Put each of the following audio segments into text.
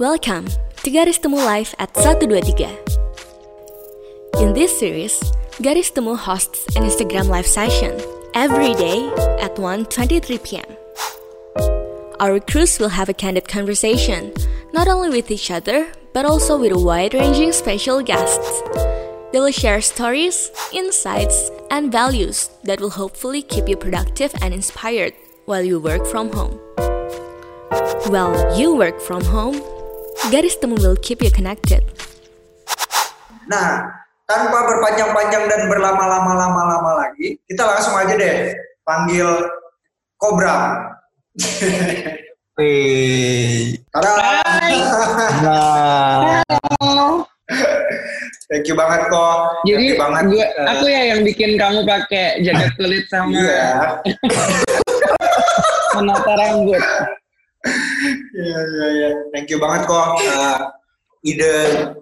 Welcome to Garis Temu Live at 123. In this series, Garis Temu hosts an Instagram live session every day at 1.23 p.m. Our crews will have a candid conversation, not only with each other, but also with a wide-ranging special guests. They will share stories, insights, and values that will hopefully keep you productive and inspired while you work from home. While you work from home, Garis Temu will keep you connected. Nah, tanpa berpanjang-panjang dan berlama-lama-lama-lama lagi, kita langsung aja deh panggil Kobra. Wih. Tada! Nah, Thank you banget kok. Jadi Thank you banget. gua, Eh, aku ya yang bikin kamu pakai jaket kulit sama Iya. menata rambut. Iya, iya, iya. Thank you banget kok. Eh, ide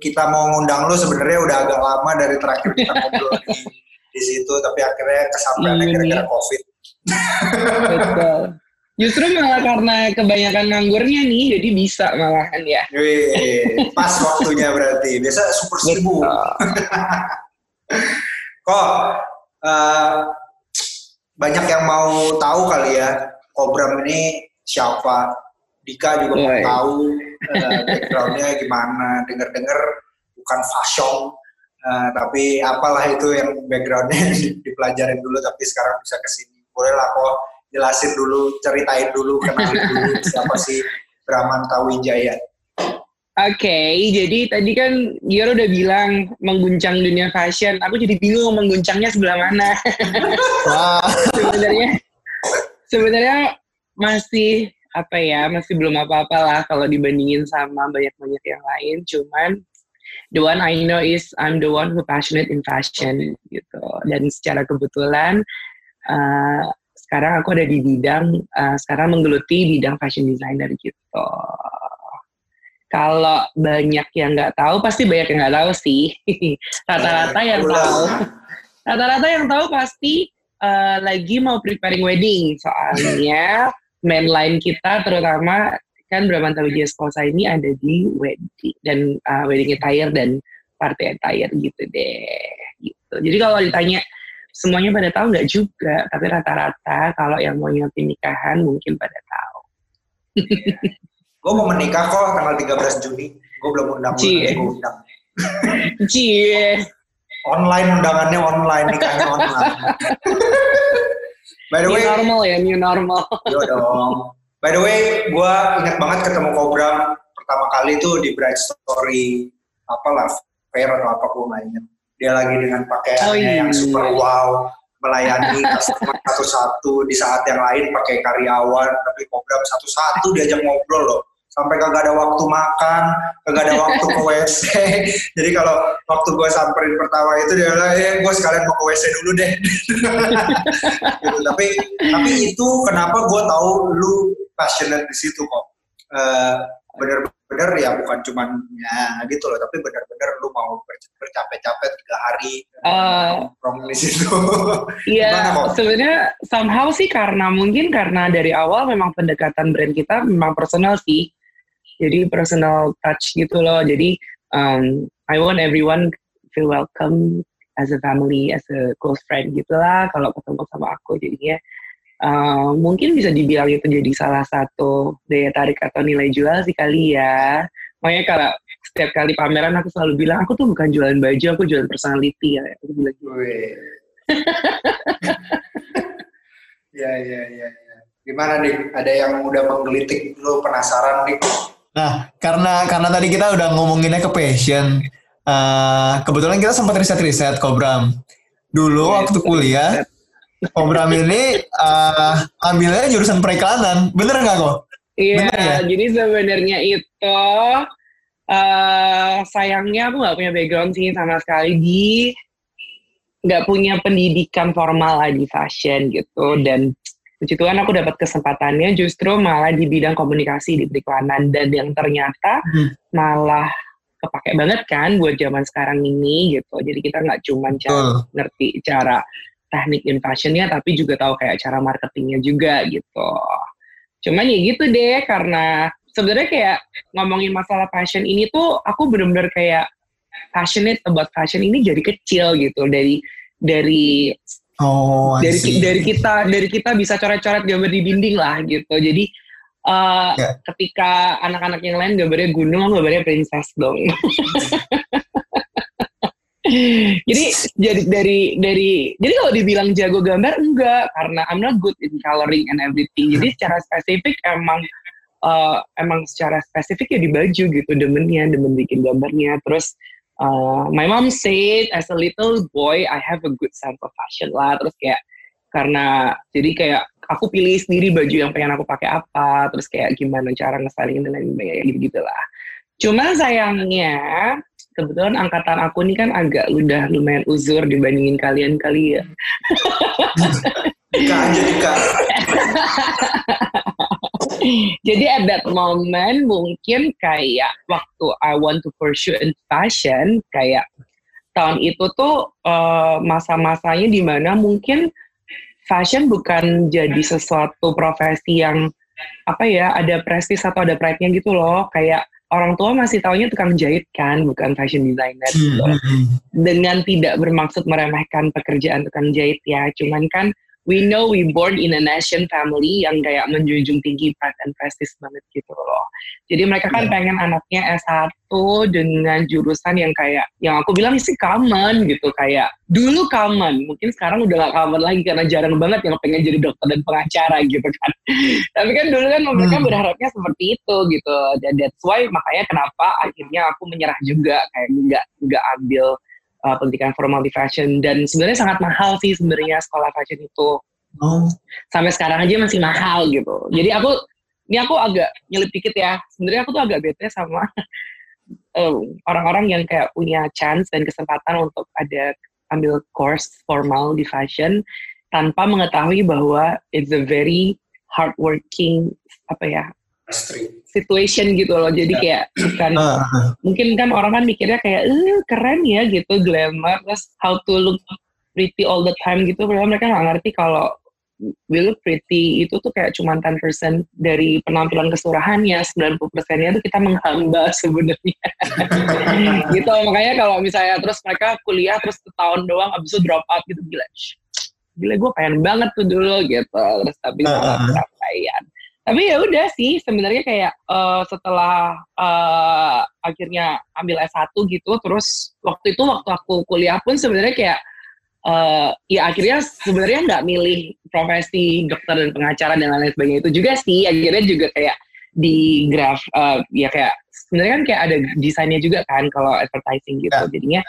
kita mau ngundang lu sebenarnya udah agak lama dari terakhir kita ngobrol di, di situ, tapi akhirnya kesampaiannya Iya, gara-gara iya. COVID. Betul. Justru malah karena kebanyakan nganggurnya nih, jadi bisa malahan ya. Wih, pas waktunya berarti. Biasa super sibuk. Kok eh, banyak yang mau tahu kali ya Kobram ini siapa? Dika juga mau tahu eh, backgroundnya gimana. Dengar-dengar bukan fashion, eh, tapi apalah itu yang backgroundnya dipelajarin dulu. Tapi sekarang bisa ke sini. Boleh lah kok jelasin dulu, ceritain dulu, kenalin dulu siapa sih Brahmanta Wijaya. Oke, jadi tadi kan Gior udah bilang mengguncang dunia fashion. Aku jadi bingung mengguncangnya sebelah mana. wah, sebenarnya sebenarnya masih apa ya masih belum apa-apa lah kalau dibandingin sama banyak-banyak yang lain. Cuman the one I know is I'm the one who passionate in fashion gitu. Dan secara kebetulan uh, sekarang aku ada di bidang uh, sekarang menggeluti bidang fashion designer gitu. Kalau banyak yang nggak tahu pasti banyak yang nggak tahu sih. Rata-rata yang tahu. Rata-rata yang tahu pasti eh, lagi mau preparing wedding soalnya mainline kita terutama kan Bramanta Wijaya Sposa ini ada di wedding dan eh, wedding attire dan party attire gitu deh gitu jadi kalau ditanya semuanya pada tahu nggak juga tapi rata-rata kalau yang mau nyiapin nikahan mungkin pada tahu Gue mau menikah kok tanggal 13 Juni. Gue belum undang gue undang. cie Online undangannya online, nikahnya online. By the new way, normal ya new normal yo dong. By the way, gue ingat banget ketemu Kobra pertama kali tuh di Bright Story apalah fair atau apa gue ingat. Dia lagi dengan pakaiannya Oh, iya. yang super wow, melayani customer satu-satu di saat yang lain pakai karyawan, tapi Kobra satu-satu diajak ngobrol loh. Sampai kagak ada waktu makan, kagak ada waktu ke WC. Jadi kalau waktu gue samperin pertama itu dia bilang, eh gue sekalian mau ke WC dulu deh. gitu. Tapi tapi itu kenapa gue tahu lu passionate di situ kok. Eh, bener-bener ya bukan cuman ya gitu loh, tapi bener-bener lu mau ber- bercapek-capek tiga hari Eh. nongkrong di situ. Iya, sebenarnya somehow sih karena mungkin karena dari awal memang pendekatan brand kita memang personal sih. Jadi personal touch gitu loh. Jadi um, I want everyone feel welcome as a family, as a close friend gitu lah. Kalau ketemu sama aku jadinya uh, mungkin bisa dibilang itu jadi salah satu daya tarik atau nilai jual sih kali ya. Makanya kalau setiap kali pameran aku selalu bilang aku tuh bukan jualan baju, aku jualan personality ya. Aku bilang gitu. Wih. ya ya ya. ya. Gimana nih? Ada yang udah menggelitik lu penasaran nih? Nah karena karena tadi kita udah ngomonginnya ke passion. eh, kebetulan kita sempat riset-riset Kobram. Dulu Iya, waktu kuliah, Kobram ini eh, ambilnya jurusan periklanan. Bener nggak kok? Iya, ya? jadi sebenarnya itu eh sayangnya aku nggak punya background sih sama sekali di nggak punya pendidikan formal lah di fashion gitu dan puji Tuhan aku dapat kesempatannya justru malah di bidang komunikasi di periklanan dan yang ternyata Hmm. malah kepake banget kan buat zaman sekarang ini gitu jadi kita nggak cuma cara Betul. ngerti cara teknik in fashionnya tapi juga tahu kayak cara marketingnya juga gitu Cuman ya gitu deh karena sebenarnya kayak ngomongin masalah fashion ini tuh aku bener-bener kayak passionate about fashion ini jadi kecil gitu dari dari Oh, dari dari kita dari kita bisa coret-coret gambar di dinding lah gitu. Jadi uh, Ya. ketika anak-anak yang lain gambarnya gunung, gambarnya princess dong. jadi jadi dari dari jadi kalau dibilang jago gambar enggak karena I'm not good in coloring and everything. Jadi secara spesifik emang uh, emang secara spesifik ya di baju gitu demennya, demen bikin gambarnya. Terus uh, my mom said as a little boy I have a good sense of fashion lah. Terus kayak karena jadi kayak aku pilih sendiri baju yang pengen aku pakai apa, terus kayak gimana cara nge-styling dan lain sebagainya gitu lah. Cuma sayangnya kebetulan angkatan aku ini kan agak udah lumayan uzur dibandingin kalian kalian. Dika aja Dika. Jadi at that moment mungkin kayak waktu I want to pursue in fashion kayak tahun itu tuh eh, masa-masanya di mana mungkin fashion bukan jadi sesuatu profesi yang apa ya ada prestis atau ada pride-nya gitu loh. Kayak orang tua masih taunya tukang jahit kan bukan fashion designer gitu. Hmm, hmm, dengan tidak bermaksud meremehkan pekerjaan tukang jahit ya. Cuman kan we know we born in a nation family yang kayak menjunjung tinggi pride and prestige banget gitu loh. Jadi mereka kan Iya. pengen anaknya S1 dengan jurusan yang kayak yang aku bilang sih common gitu kayak dulu common, mungkin sekarang udah gak common lagi karena jarang banget yang pengen jadi dokter dan pengacara gitu kan. Tapi kan dulu kan mereka Hmm. berharapnya seperti itu gitu. Dan that's why makanya kenapa akhirnya aku menyerah juga kayak nggak nggak ambil uh, pendidikan formal di fashion. Dan sebenarnya sangat mahal sih sebenarnya sekolah fashion itu. Oh, sampai sekarang aja masih mahal gitu. Jadi aku ini aku agak nyelip dikit ya. Sebenarnya aku tuh agak bete sama orang-orang yang kayak punya chance dan kesempatan untuk ada ambil course formal di fashion tanpa mengetahui bahwa it's a very hardworking apa ya. Situation gitu loh jadi kayak bukan ah, mungkin kan orang kan mikirnya kayak eh keren ya gitu glamour terus how to look pretty all the time gitu padahal mereka nggak ngerti kalau we look pretty itu tuh kayak cuma 10% dari penampilan keseluruhannya 90 persennya tuh kita menghamba sebenarnya. Gitu makanya kalau misalnya terus mereka kuliah terus setahun doang abis itu drop out gitu gila "Shh, gila gue pengen banget tuh dulu gitu terus tapi ah. kesampaian tapi ya udah sih sebenarnya kayak eh, setelah eh, akhirnya ambil S1 gitu terus waktu itu waktu aku kuliah pun sebenarnya kayak eh, ya akhirnya sebenarnya nggak milih profesi dokter dan pengacara dan lain sebagainya itu juga sih akhirnya juga kayak di graf eh, ya kayak sebenarnya kan kayak ada desainnya juga kan kalau advertising gitu Ya. jadinya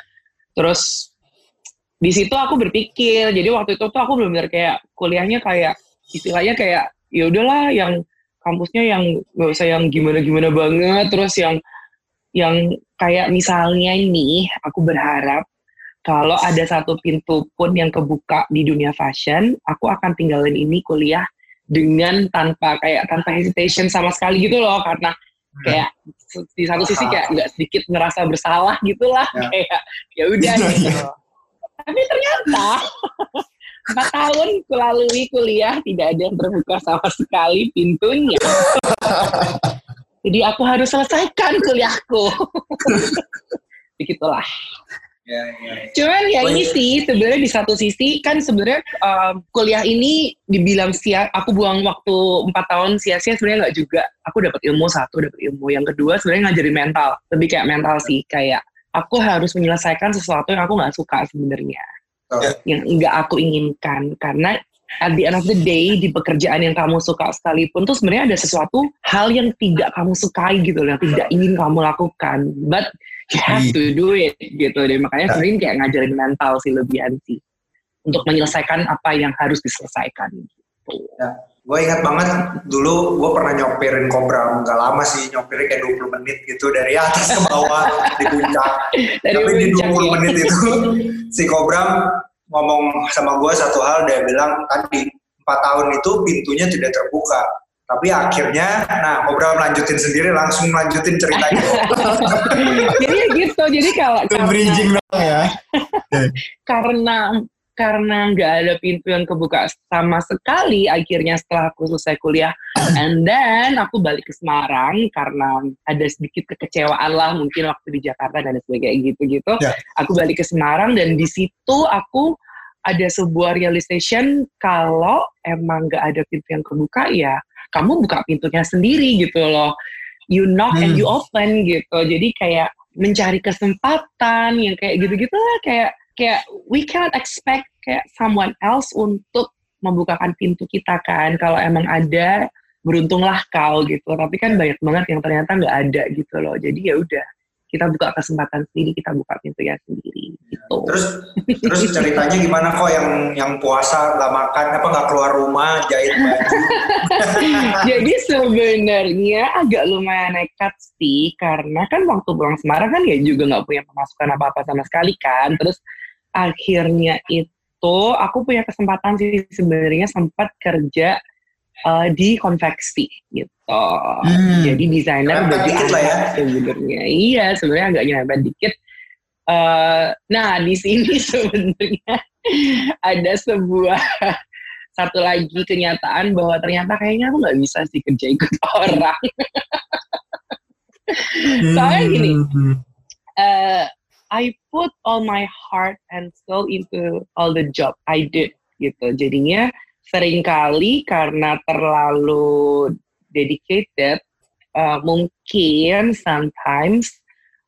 terus di situ aku berpikir jadi waktu itu tuh aku benar-benar kayak kuliahnya kayak istilahnya kayak ya udahlah yang kampusnya yang nggak usah yang gimana-gimana banget. Terus yang yang kayak misalnya ini aku berharap kalau ada satu pintu pun yang kebuka di dunia fashion aku akan tinggalin ini kuliah dengan tanpa kayak tanpa hesitation sama sekali gitu loh. Karena kayak di satu sisi kayak nggak sedikit ngerasa bersalah gitulah. Ya. kayak ya udah gitu. Tapi ternyata empat tahun kulalui kuliah tidak ada yang terbuka sama sekali pintunya. Jadi aku harus selesaikan kuliahku. Begitulah. Ya, ya, ya. Cuman ya ini sih sebenarnya di satu sisi kan sebenarnya um, kuliah ini dibilang sia aku buang waktu empat tahun sia-sia sebenarnya nggak juga. Aku dapat ilmu satu, dapat ilmu yang kedua sebenarnya ngajarin mental. Lebih kayak mental sih kayak aku harus menyelesaikan sesuatu yang aku nggak suka sebenarnya. Yang enggak aku inginkan. Karena at the end of the day di pekerjaan yang kamu suka sekalipun tuh sebenarnya ada sesuatu hal yang tidak kamu sukai gitu loh, yang tidak ingin kamu lakukan. But you have to do it gitu. Deh makanya sebenarnya kayak ngajarin mental sih lebihan sih. Untuk menyelesaikan apa yang harus diselesaikan. Gitu. Gue ingat banget dulu gue pernah nyopirin Cobra nggak lama sih nyopirnya kayak 20 menit gitu dari atas ke bawah di puncak. Dari Tapi di 20 puncak ya. menit itu si Cobra ngomong sama gue satu hal dia bilang tadi empat tahun itu pintunya tidak terbuka. Tapi akhirnya, nah Cobra melanjutin sendiri langsung melanjutin ceritanya. jadi gitu jadi kalau karena- bridging dong ya. karena karena nggak ada pintu yang kebuka sama sekali akhirnya setelah aku selesai kuliah and then aku balik ke Semarang karena ada sedikit kekecewaan lah mungkin waktu di Jakarta dan sebagainya gitu-gitu Ya. aku balik ke Semarang dan di situ aku ada sebuah realization kalau emang nggak ada pintu yang kebuka ya kamu buka pintunya sendiri gitu loh you knock and Hmm. you open gitu jadi kayak mencari kesempatan yang kayak gitu-gitu lah kayak kayak we cannot expect kayak someone else untuk membukakan pintu kita kan. Kalau emang ada beruntunglah kau gitu. Tapi kan banyak banget yang ternyata nggak ada gitu loh. Jadi ya udah kita buka kesempatan sendiri kita buka pintunya sendiri gitu. Terus terus ceritanya gimana kok yang yang puasa nggak makan apa nggak keluar rumah jahit baju? Jadi sebenarnya agak lumayan nekat sih. Karena kan waktu pulang Semarang kan ya juga nggak punya pemasukan apa-apa sama sekali kan. Terus akhirnya itu aku punya kesempatan sih sebenarnya sempat kerja eh, di konveksi gitu. Hmm. Jadi desainer baju ya. sebenarnya. Iya sebenarnya agak nyerempet dikit. Eh, nah di sini sebenarnya ada sebuah satu lagi kenyataan bahwa ternyata kayaknya aku nggak bisa sih kerja ikut orang. Soalnya gini. Hmm. Uh, I put all my heart and soul into all the job I did gitu. Jadinya sering kali karena terlalu dedicated, uh, mungkin sometimes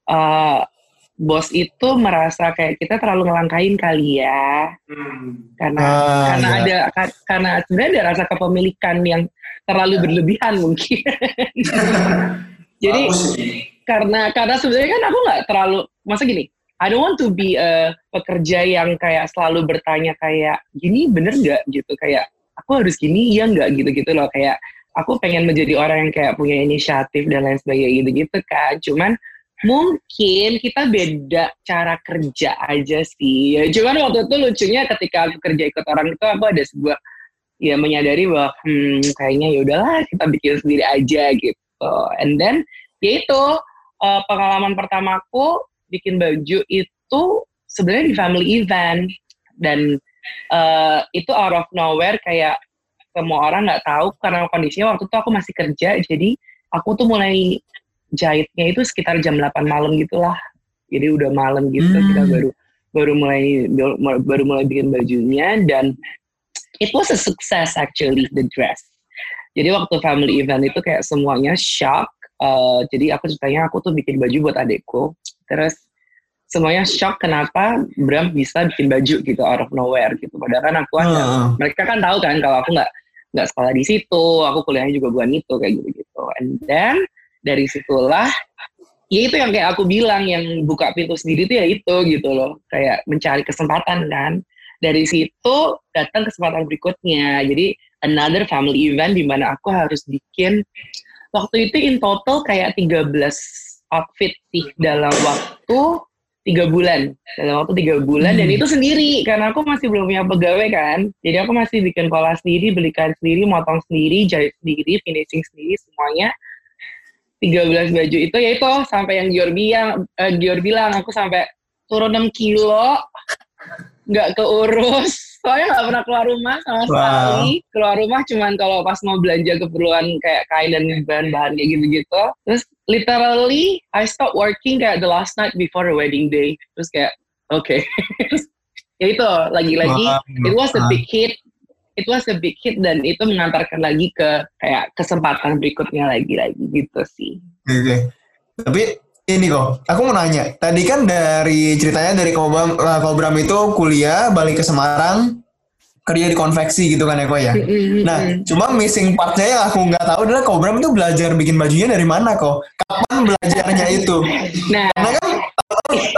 uh, bos itu merasa kayak kita terlalu ngelangkain kali ya Hmm. karena Ah, karena ya. ada ka- karena sebenarnya ada rasa kepemilikan yang terlalu berlebihan mungkin. Jadi karena karena sebenarnya kan aku nggak terlalu masa gini I don't want to be a pekerja yang kayak selalu bertanya kayak gini bener nggak? Gitu kayak aku harus gini iya nggak? Gitu gitu loh kayak aku pengen menjadi orang yang kayak punya inisiatif dan lain sebagainya gitu gitu kan. Cuman mungkin kita beda cara kerja aja sih. Ya cuman waktu itu lucunya ketika aku kerja ikut orang itu aku ada sebuah ya menyadari bahwa hmm, kayaknya ya udahlah kita bikin sendiri aja gitu. And then ya itu uh, pengalaman pertamaku bikin baju itu sebenarnya di family event. Dan uh, itu out of nowhere kayak semua orang nggak tahu karena kondisinya waktu itu aku masih kerja jadi aku tuh mulai jahitnya itu sekitar jam 8 malam gitulah. Jadi udah malam gitu Hmm. kita baru baru mulai baru mulai bikin bajunya dan it was a success actually the dress. Jadi waktu family event itu kayak semuanya shock Uh, jadi aku ceritanya aku tuh bikin baju buat adekku terus semuanya shock kenapa Bram bisa bikin baju gitu out of nowhere gitu. Padahal kan aku ada. Ah, mereka kan tahu kan kalau aku nggak nggak sekolah di situ aku kuliahnya juga bukan itu kayak gitu gitu and then dari situlah ya itu yang kayak aku bilang yang buka pintu sendiri tuh ya itu gitu loh. Kayak mencari kesempatan kan. Dari situ datang kesempatan berikutnya. Jadi another family event di mana aku harus bikin waktu itu in total kayak 13 outfit sih dalam waktu tiga bulan. Dalam waktu tiga bulan dan Hmm. itu sendiri karena aku masih belum punya pegawai kan. Jadi aku masih bikin pola sendiri belikan sendiri motong sendiri jahit sendiri finishing sendiri semuanya. 13 baju itu ya itu sampai yang Gior bilang eh, Gior bilang aku sampai turun 6 kilo nggak keurus soalnya nggak pernah keluar rumah sama Wow. sekali keluar rumah cuman kalau pas mau belanja keperluan kayak kain dan bahan-bahan kayak gitu-gitu terus literally I stop working kayak the last night before the wedding day terus kayak oke ya itu lagi-lagi Wow. it was a big hit it was a big hit dan itu mengantarkan lagi ke kayak kesempatan berikutnya lagi-lagi gitu sih Oke. Tapi ini kok, aku mau nanya. Tadi kan dari ceritanya dari Kobram, eh, Kobram itu kuliah, balik ke Semarang, kerja di konveksi gitu kan ya kok ya. Nah, cuma missing partnya yang aku nggak tahu adalah Kobram itu belajar bikin bajunya dari mana kok? Kapan belajarnya itu? nah Karena kan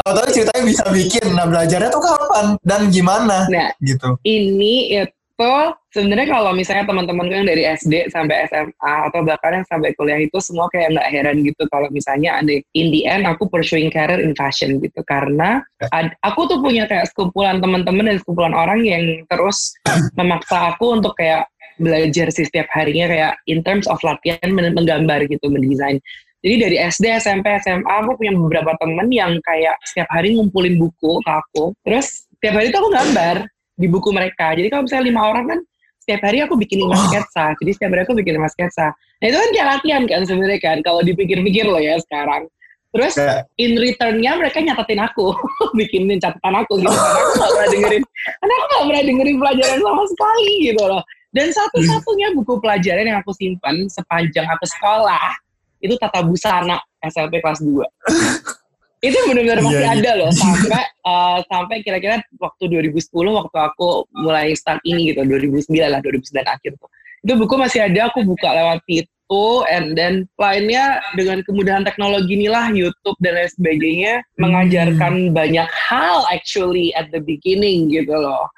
tahu-tahu ceritanya bisa bikin. Nah, belajarnya tuh kapan dan gimana? nah Gitu. ini itu sebenarnya kalau misalnya teman-teman yang dari SD sampai SMA atau bahkan yang sampai kuliah itu semua kayak nggak heran gitu kalau misalnya ada in the end aku pursuing career in fashion gitu. Karena ad- aku tuh punya kayak sekumpulan teman-teman dan sekumpulan orang yang terus memaksa aku untuk kayak belajar sih setiap harinya kayak in terms of latihan men- menggambar gitu mendesain. Jadi dari SD, SMP, SMA aku punya beberapa temen yang kayak setiap hari ngumpulin buku ke aku. Terus setiap hari tuh aku gambar di buku mereka. Jadi kalau misalnya lima orang kan setiap hari aku bikin lima oh. sketsa. Jadi setiap hari aku bikin lima sketsa. Nah itu kan kayak latihan kan sebenarnya kan. Kalau dipikir-pikir loh ya sekarang. Terus yeah. in returnnya mereka nyatatin aku, bikinin catatan aku gitu. Karena aku gak pernah dengerin, karena aku gak pernah dengerin pelajaran sama sekali gitu loh. Dan satu-satunya buku pelajaran yang aku simpan sepanjang aku sekolah itu tata busana SMP kelas 2. itu benar-benar masih yeah, iya. ada loh sampai uh, sampai kira-kira waktu 2010 waktu aku mulai start ini gitu 2009 lah 2009 akhir tuh itu buku masih ada aku buka lewat itu and then lainnya dengan kemudahan teknologi inilah YouTube dan lain sebagainya hmm. mengajarkan banyak hal actually at the beginning gitu loh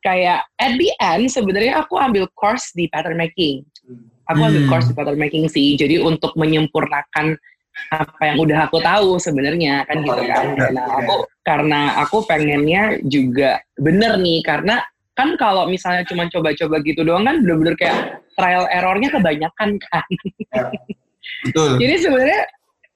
kayak at the end sebenarnya aku ambil course di pattern making aku ambil hmm. course di pattern making sih jadi untuk menyempurnakan apa yang udah aku tahu sebenarnya kan gitu kan. Nah aku karena aku pengennya juga bener nih karena kan kalau misalnya cuma coba-coba gitu doang kan bener-bener kayak trial errornya kebanyakan kan. Ya, betul. Jadi sebenarnya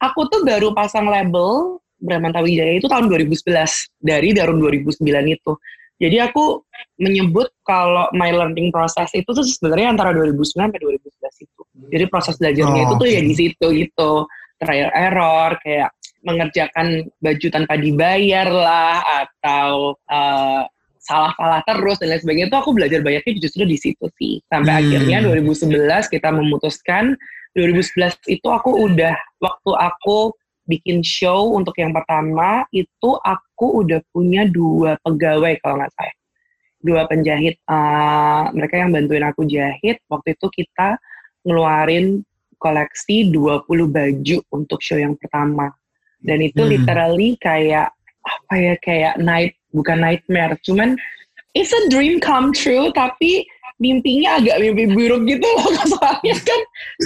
aku tuh baru pasang label Brahmanta Wijaya itu tahun 2011 dari tahun 2009 itu. Jadi aku menyebut kalau my learning process itu tuh sebenarnya antara 2009 sampai 2011 itu. Jadi proses belajarnya oh, itu tuh okay. ya di situ gitu trial error kayak mengerjakan baju tanpa dibayar lah atau uh, salah-salah terus dan lain sebagainya. Itu aku belajar banyaknya justru di situ sih. Sampai hmm. akhirnya 2011 kita memutuskan 2011 itu aku udah waktu aku bikin show untuk yang pertama itu aku udah punya dua pegawai kalau nggak salah. Dua penjahit uh, mereka yang bantuin aku jahit. Waktu itu kita ngeluarin koleksi 20 baju untuk show yang pertama. Dan itu hmm. literally kayak apa ya kayak night bukan nightmare, cuman it's a dream come true tapi mimpinya agak mimpi buruk gitu loh soalnya kan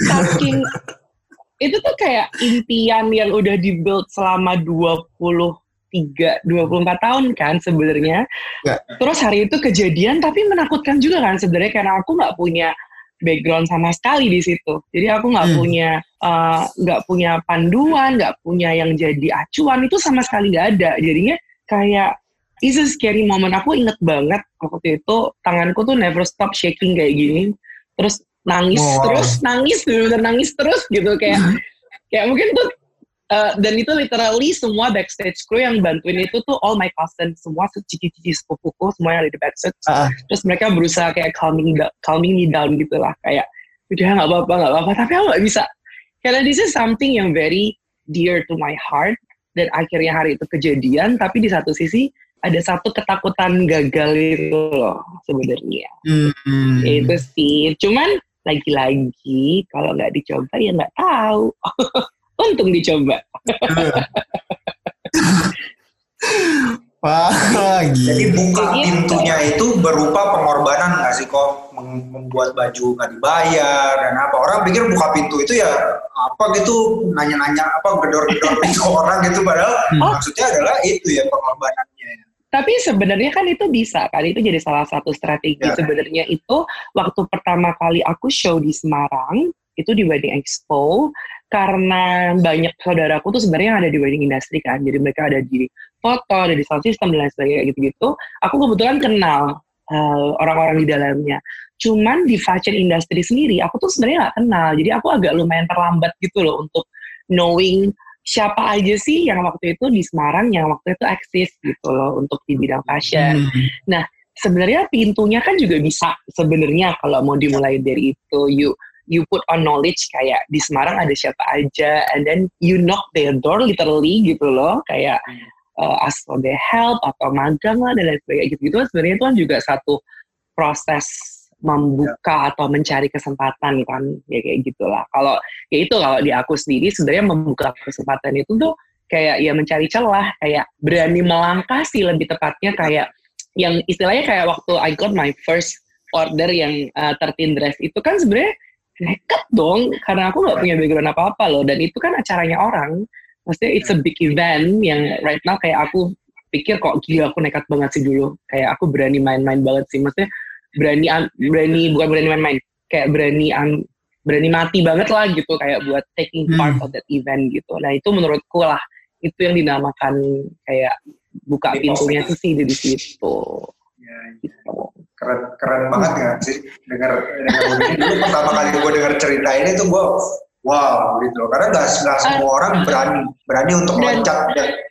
saking itu tuh kayak impian yang udah dibuild selama 23 24 tahun kan sebenarnya. Ya. Terus hari itu kejadian tapi menakutkan juga kan sebenarnya karena aku nggak punya background sama sekali di situ. Jadi aku nggak hmm. punya eh, nggak uh, punya panduan, nggak punya yang jadi acuan itu sama sekali nggak ada. Jadinya kayak it's a scary moment. Aku inget banget waktu itu tanganku tuh never stop shaking kayak gini. Terus nangis wow. terus, nangis bener-bener nangis terus gitu kayak kayak mungkin tuh Uh, dan itu literally semua backstage crew yang bantuin itu tuh all my cousins. Semua cici-cici sepupuku semua yang ada di backstage. Uh. terus mereka berusaha kayak calming calming me down gitu lah. Kayak udah nggak apa-apa nggak apa-apa. Tapi aku nggak bisa. Karena this is something yang very dear to my heart. Dan akhirnya hari itu kejadian tapi di satu sisi ada satu ketakutan gagal itu loh sebenarnya. Hmm. itu sih. Cuman lagi-lagi kalau nggak dicoba ya nggak tahu untung dicoba. Wah, Jadi buka gitu. pintunya itu berupa pengorbanan nggak sih kok membuat baju nggak dibayar dan apa orang pikir buka pintu itu ya apa gitu nanya-nanya apa gedor-gedor pintu orang gitu padahal oh. maksudnya adalah itu ya pengorbanannya. Tapi sebenarnya kan itu bisa kan itu jadi salah satu strategi ya. sebenarnya itu waktu pertama kali aku show di Semarang itu di Wedding Expo karena banyak saudaraku tuh sebenarnya ada di wedding industry kan, jadi mereka ada di foto, ada di sound system dan lain sebagainya gitu-gitu. Aku kebetulan kenal eh, orang-orang di dalamnya. Cuman di fashion industry sendiri, aku tuh sebenarnya nggak kenal, jadi aku agak lumayan terlambat gitu loh untuk knowing siapa aja sih yang waktu itu di Semarang yang waktu itu eksis gitu loh untuk di bidang fashion. Hmm. Nah sebenarnya pintunya kan juga bisa sebenarnya kalau mau dimulai dari itu, yuk you put on knowledge kayak di Semarang ada siapa aja and then you knock their door literally gitu loh kayak uh, ask for their help atau magang lah dan lain sebagainya. Gitu gitu sebenarnya itu kan juga satu proses membuka atau mencari kesempatan kan ya kayak gitulah. Kalau ya itu kalau di aku sendiri sebenarnya membuka kesempatan itu tuh kayak ya mencari celah kayak berani melangkah sih lebih tepatnya kayak yang istilahnya kayak waktu I got my first order yang uh, 13 dress itu kan sebenarnya nekat dong karena aku nggak punya background apa apa loh. Dan itu kan acaranya orang. Maksudnya it's a big event yang right now kayak aku pikir kok gila aku nekat banget sih dulu. Kayak aku berani main-main banget sih. Maksudnya berani berani bukan berani main-main. Kayak berani berani mati banget lah gitu kayak buat taking hmm. part hmm. of that event gitu. Nah itu menurutku lah. Itu yang dinamakan kayak buka pintunya tuh sih di situ. Ya, gitu. Keren keren banget ya. Sih dengar dengar ini dulu pertama kali gue dengar cerita ini tuh gue wow gitu karena nggak nggak semua uh, orang berani berani untuk loncat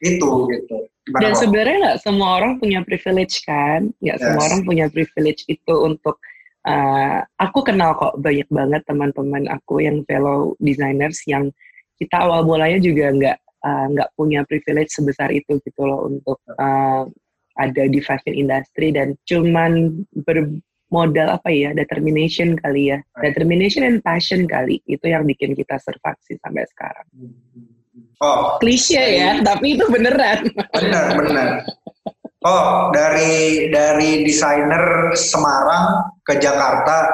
itu gitu. Gimana dan sebenarnya nggak semua orang punya privilege kan? Nggak yes. semua orang punya privilege itu untuk uh, aku kenal kok banyak banget teman-teman aku yang fellow designers yang kita awal mulanya juga nggak eh, nggak uh, punya privilege sebesar itu gitu loh untuk uh, ada di fashion industry dan cuman bermodal apa ya determination kali ya determination and passion kali itu yang bikin kita survive sih sampai sekarang. Oh, klise ya, tapi itu beneran. Bener bener. Oh, dari dari desainer Semarang ke Jakarta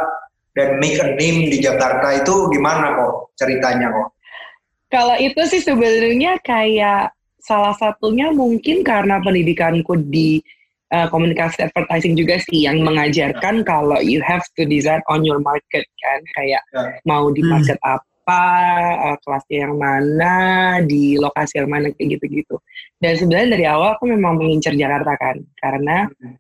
dan make a name di Jakarta itu gimana kok ceritanya kok? Kalau itu sih sebenarnya kayak salah satunya mungkin karena pendidikanku di uh, komunikasi advertising juga sih yang mengajarkan ya. kalau you have to design on your market kan kayak ya. mau di market hmm. apa uh, kelasnya yang mana di lokasi yang mana kayak gitu-gitu dan sebenarnya dari awal aku memang mengincar Jakarta kan karena hmm.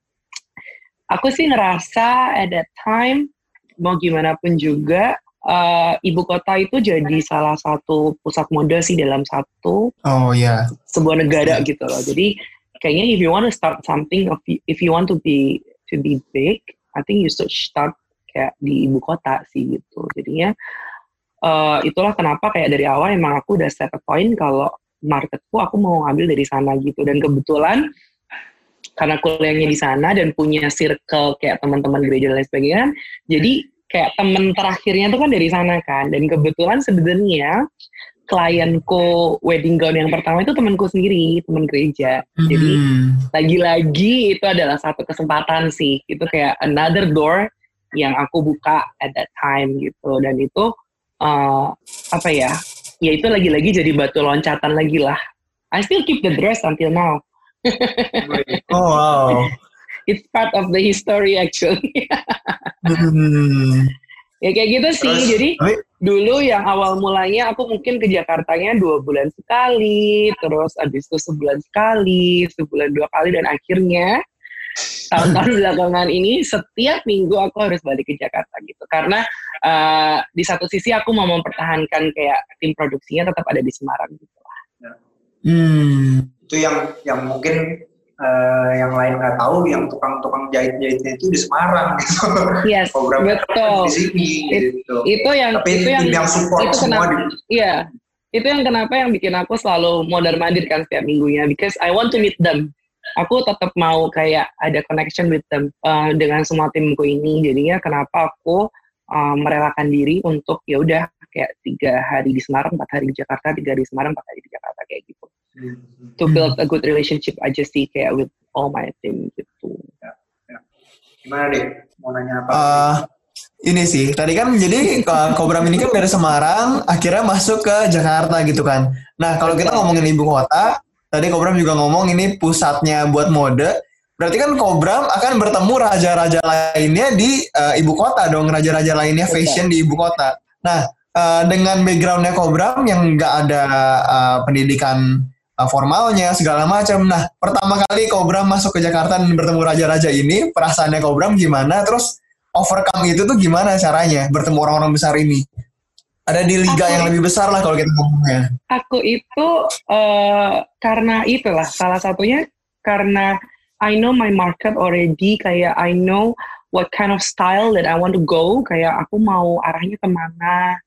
aku sih ngerasa at that time mau gimana pun juga uh, ibu kota itu jadi salah satu pusat mode sih dalam satu oh ya yeah. sebuah negara gitu loh. Jadi kayaknya if you want to start something if you want to be to be big I think you should start kayak di ibu kota sih gitu. Jadinya uh, itulah kenapa kayak dari awal emang aku udah set a point kalau marketku aku mau ngambil dari sana gitu. Dan kebetulan karena kuliahnya di sana dan punya circle kayak teman-teman gereja dan lain sebagainya jadi kayak temen terakhirnya tuh kan dari sana kan. Dan kebetulan sebenarnya klienku wedding gown yang pertama itu temanku sendiri teman gereja. Hmm. jadi lagi-lagi itu adalah satu kesempatan sih. Itu kayak another door yang aku buka at that time gitu. Dan itu uh, apa ya ya itu lagi-lagi jadi batu loncatan lagi lah. I still keep the dress until now. Oh wow it's part of the history actually hmm. ya kayak gitu sih Terus, jadi tapi, dulu yang awal mulanya aku mungkin ke Jakartanya dua bulan sekali terus abis itu sebulan sekali sebulan dua kali dan akhirnya tahun-tahun belakangan ini setiap minggu aku harus balik ke Jakarta gitu karena uh, di satu sisi aku mau mempertahankan kayak tim produksinya tetap ada di Semarang gitu lah. Hmm. Itu yang yang mungkin uh, yang lain nggak tahu yang tukang-tukang jahit-jahitnya itu di Semarang gitu. Yes, Program betul. Di sini It, gitu. Itu yang Tapi itu yang, yang support itu semua kenapa, di, Iya. Itu yang kenapa yang bikin aku selalu mondar mandir kan setiap minggunya because I want to meet them. Aku tetap mau kayak ada connection with them uh, dengan semua timku ini. Jadinya kenapa aku uh, merelakan diri untuk ya udah kayak tiga hari di Semarang, empat hari di Jakarta, tiga hari di Semarang, empat hari di Jakarta kayak gitu to build a good relationship aja sih kayak with all my team gitu. Ya, ya. Gimana deh? Mau nanya apa? Uh, ini sih, tadi kan jadi Kobram ini kan dari Semarang, akhirnya masuk ke Jakarta gitu kan. Nah kalau kita ngomongin ibu kota, tadi Kobram juga ngomong ini pusatnya buat mode. Berarti kan Kobram akan bertemu raja-raja lainnya di uh, ibu kota dong, raja-raja lainnya fashion di ibu kota. Nah, uh, dengan backgroundnya Kobram yang nggak ada uh, pendidikan uh, formalnya segala macam. Nah, pertama kali Kobram masuk ke Jakarta dan bertemu raja-raja ini, perasaannya Kobram gimana? Terus overcome itu tuh gimana caranya bertemu orang-orang besar ini? Ada di liga aku, yang lebih besar lah kalau kita ngomongnya. Aku itu uh, karena itulah salah satunya karena I know my market already, kayak I know what kind of style that I want to go, kayak aku mau arahnya ke mana,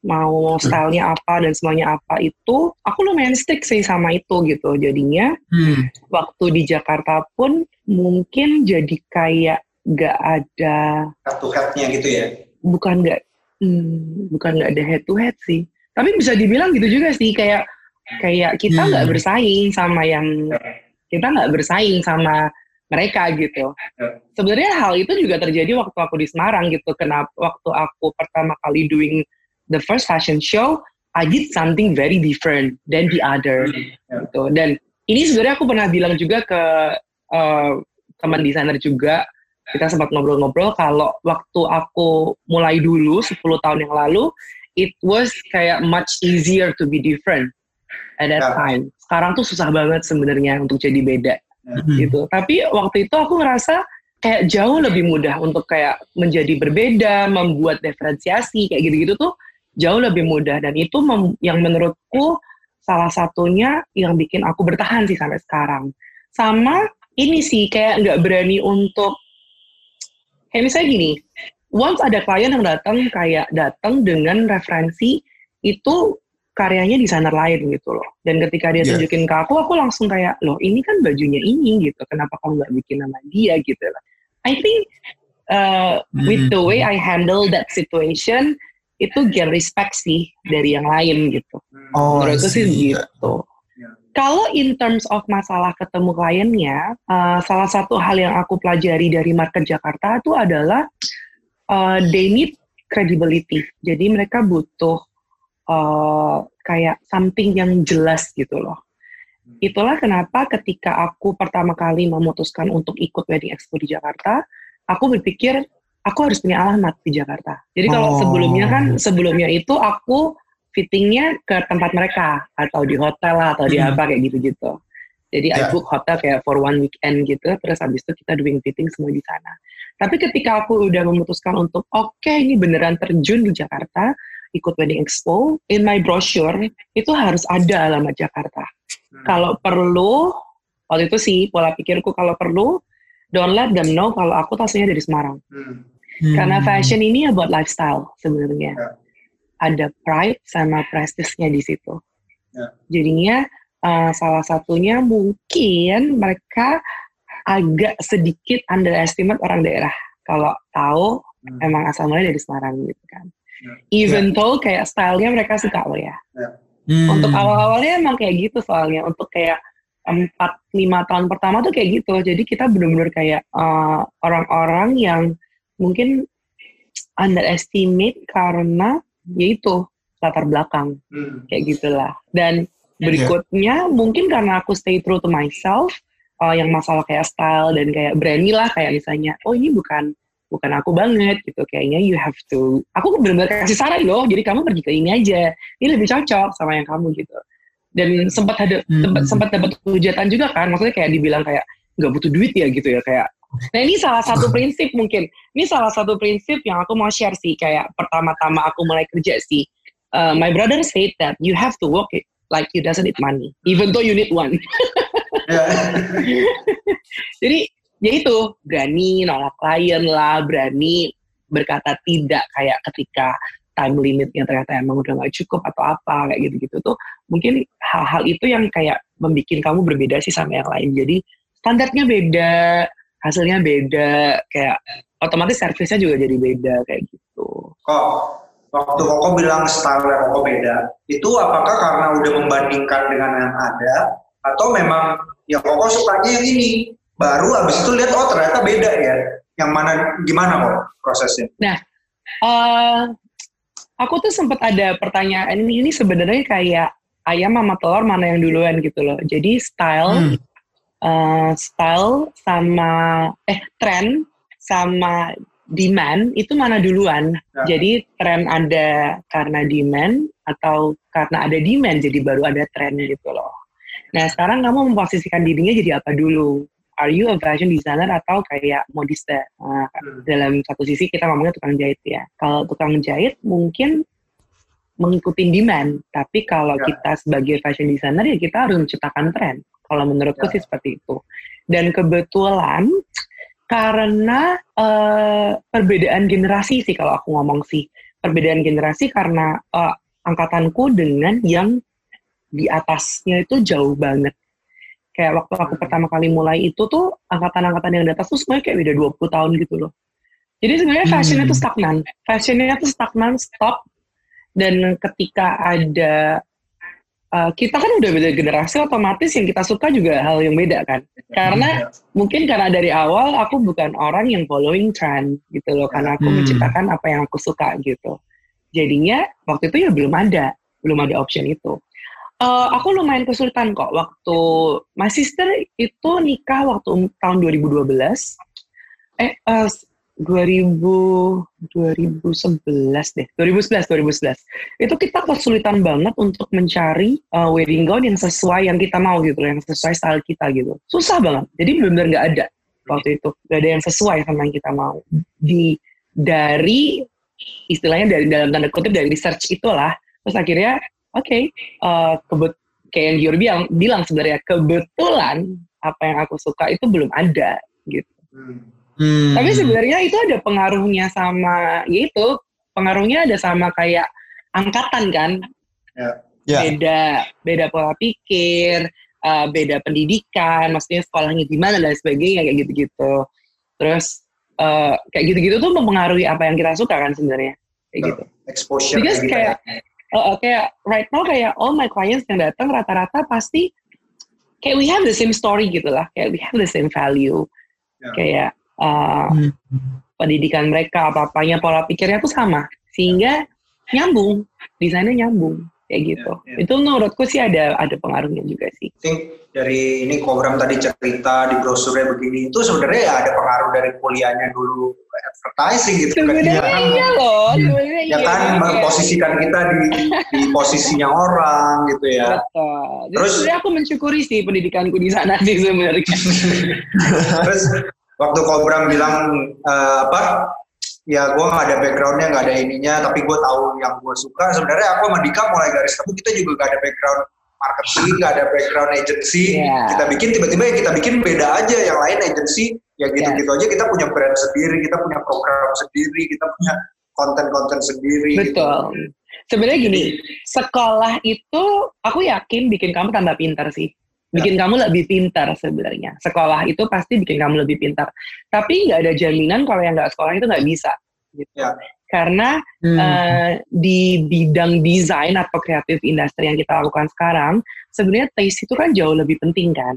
mau stylenya apa dan semuanya apa itu aku lumayan stick sih sama itu gitu jadinya hmm. waktu di Jakarta pun mungkin jadi kayak gak ada head to headnya gitu ya bukan gak hmm, bukan gak ada head to head sih tapi bisa dibilang gitu juga sih kayak kayak kita nggak hmm. bersaing sama yang kita nggak bersaing sama mereka gitu. Ya. Sebenarnya hal itu juga terjadi waktu aku di Semarang gitu. Kenapa waktu aku pertama kali doing the first fashion show I did something very different than the other yeah. gitu dan ini sebenarnya aku pernah bilang juga ke uh, teman desainer juga kita sempat ngobrol-ngobrol kalau waktu aku mulai dulu 10 tahun yang lalu it was kayak much easier to be different at that yeah. time sekarang tuh susah banget sebenarnya untuk jadi beda yeah. gitu tapi waktu itu aku ngerasa kayak jauh lebih mudah untuk kayak menjadi berbeda, membuat diferensiasi kayak gitu-gitu tuh jauh lebih mudah dan itu yang menurutku salah satunya yang bikin aku bertahan sih sampai sekarang. Sama ini sih kayak nggak berani untuk kayak misalnya gini, once ada klien yang datang kayak datang dengan referensi itu karyanya desainer lain gitu loh. Dan ketika dia yeah. tunjukin ke aku, aku langsung kayak, loh ini kan bajunya ini gitu, kenapa kamu nggak bikin nama dia gitu lah. I think uh, with the way I handle that situation, itu get respect sih dari yang lain gitu. Oh, Menurutku sih gitu. Kalau in terms of masalah ketemu kliennya, uh, salah satu hal yang aku pelajari dari market Jakarta itu adalah uh, they need credibility. Jadi mereka butuh uh, kayak something yang jelas gitu loh. Itulah kenapa ketika aku pertama kali memutuskan untuk ikut wedding expo di Jakarta, aku berpikir aku harus punya alamat di Jakarta. Jadi kalau oh. sebelumnya kan sebelumnya itu aku fittingnya ke tempat mereka atau di hotel lah atau di hmm. apa kayak gitu-gitu. Jadi yeah. I ya. book hotel kayak for one weekend gitu, terus habis itu kita doing fitting semua di sana. Tapi ketika aku udah memutuskan untuk oke okay, ini beneran terjun di Jakarta, ikut wedding expo, in my brochure itu harus ada alamat Jakarta. Hmm. Kalau perlu, waktu itu sih pola pikirku kalau perlu, don't let them know kalau aku tasnya dari Semarang. Hmm. Karena hmm. fashion ini about lifestyle sebenarnya. Yeah. Ada pride sama prestisnya di situ. Yeah. Jadinya uh, salah satunya mungkin mereka agak sedikit underestimate orang daerah. Kalau tahu hmm. emang asalnya dari Semarang gitu kan. Even yeah. though kayak stylenya mereka suka loh ya. Yeah. Hmm. Untuk awal-awalnya emang kayak gitu soalnya. Untuk kayak empat lima tahun pertama tuh kayak gitu. Jadi kita benar-benar kayak orang eh, orang-orang yang mungkin underestimate karena yaitu latar belakang hmm. kayak gitulah. Dan berikutnya yeah. mungkin karena aku stay true to myself. Uh, yang masalah kayak style dan kayak berani lah kayak misalnya, oh ini bukan bukan aku banget gitu kayaknya you have to aku benar-benar kasih saran loh jadi kamu pergi ke ini aja ini lebih cocok sama yang kamu gitu dan sempat ada hmm. sempat dapat hujatan juga kan maksudnya kayak dibilang kayak nggak butuh duit ya gitu ya kayak nah ini salah satu prinsip mungkin. Ini salah satu prinsip yang aku mau share sih kayak pertama-tama aku mulai kerja sih. Uh, my brother said that you have to work it like you doesn't need money even though you need one. Jadi ya itu berani nolak klien lah berani berkata tidak kayak ketika time limitnya ternyata emang udah nggak cukup atau apa kayak gitu-gitu tuh mungkin hal-hal itu yang kayak membuat kamu berbeda sih sama yang lain. Jadi standarnya beda hasilnya beda kayak otomatis servisnya juga jadi beda kayak gitu. Kok waktu Koko bilang style Koko beda itu apakah karena udah membandingkan dengan yang ada atau memang ya Koko sukanya yang ini? Baru abis itu lihat oh ternyata beda ya yang mana gimana kok prosesnya? Nah uh, aku tuh sempat ada pertanyaan ini ini sebenarnya kayak ayam sama telur mana yang duluan gitu loh jadi style hmm. uh, style sama eh tren sama demand itu mana duluan ya. jadi tren ada karena demand atau karena ada demand jadi baru ada tren gitu loh nah sekarang kamu memposisikan dirinya jadi apa dulu are you a fashion designer atau kayak modista? Nah, hmm. Dalam satu sisi kita ngomongnya tukang jahit ya. Kalau tukang jahit mungkin mengikuti demand, tapi kalau ya. kita sebagai fashion designer ya kita harus menciptakan tren. Kalau menurutku ya. sih seperti itu. Dan kebetulan karena uh, perbedaan generasi sih kalau aku ngomong sih perbedaan generasi karena uh, angkatanku dengan yang di atasnya itu jauh banget kayak waktu aku pertama kali mulai itu tuh angkatan-angkatan yang di atas tuh semuanya kayak beda 20 tahun gitu loh. Jadi sebenarnya fashionnya hmm. tuh stagnan. Fashionnya tuh stagnan, stop. Dan ketika ada uh, kita kan udah beda generasi, otomatis yang kita suka juga hal yang beda kan. Karena hmm. mungkin karena dari awal aku bukan orang yang following trend gitu loh, karena aku hmm. menciptakan apa yang aku suka gitu. Jadinya waktu itu ya belum ada, belum ada option itu. Uh, aku lumayan kesulitan kok waktu my sister itu nikah waktu tahun 2012. Eh uh, 2000 2011 deh. 2011 2011. Itu kita kesulitan banget untuk mencari uh, wedding gown yang sesuai yang kita mau gitu yang sesuai style kita gitu. Susah banget. Jadi benar-benar nggak ada. waktu itu gak ada yang sesuai sama yang kita mau di dari istilahnya dari dalam tanda kutip dari research itulah terus akhirnya oke okay, uh, kebet kayak yang Gior bilang bilang sebenarnya kebetulan apa yang aku suka itu belum ada gitu hmm. tapi sebenarnya itu ada pengaruhnya sama yaitu pengaruhnya ada sama kayak angkatan kan yeah. Yeah. beda beda pola pikir uh, beda pendidikan maksudnya sekolahnya gimana dan sebagainya kayak gitu-gitu terus uh, kayak gitu-gitu tuh mempengaruhi apa yang kita suka kan sebenarnya kayak gitu. Exposure. Because gitu kayak uh, kayak right now kayak all my clients yang datang rata-rata pasti kayak we have the same story gitu lah, kayak we have the same value, yeah. kayak uh, hmm. pendidikan mereka apa-apanya pola pikirnya tuh sama, sehingga nyambung, desainnya nyambung kayak gitu. Yeah, yeah. Itu menurutku sih ada ada pengaruhnya juga sih. I think dari ini program tadi cerita di brosurnya begini itu sebenarnya ya ada pengaruh dari kuliahnya dulu advertising gitu kan. Sebenarnya kan, iya loh, sebenarnya ya iya. kan iya. memposisikan kita di di posisinya orang gitu ya. Betul. Terus sebenarnya aku mensyukuri sih pendidikanku di sana sih sebenarnya. Terus waktu program bilang uh, apa ya gue nggak ada backgroundnya nggak ada ininya tapi gue tahu yang gue suka sebenarnya aku sama Dika mulai garis temu kita juga gak ada background marketing nggak ada background agency yeah. kita bikin tiba-tiba yang kita bikin beda aja yang lain agency ya gitu-gitu yeah. aja kita punya brand sendiri kita punya program sendiri kita punya konten-konten sendiri gitu. betul gitu. sebenarnya gini sekolah itu aku yakin bikin kamu tambah pintar sih bikin ya. kamu lebih pintar sebenarnya. Sekolah itu pasti bikin kamu lebih pintar. Tapi nggak ada jaminan kalau yang nggak sekolah itu nggak bisa. Gitu. Ya. Karena hmm. uh, di bidang desain atau kreatif industri yang kita lakukan sekarang, sebenarnya taste itu kan jauh lebih penting kan.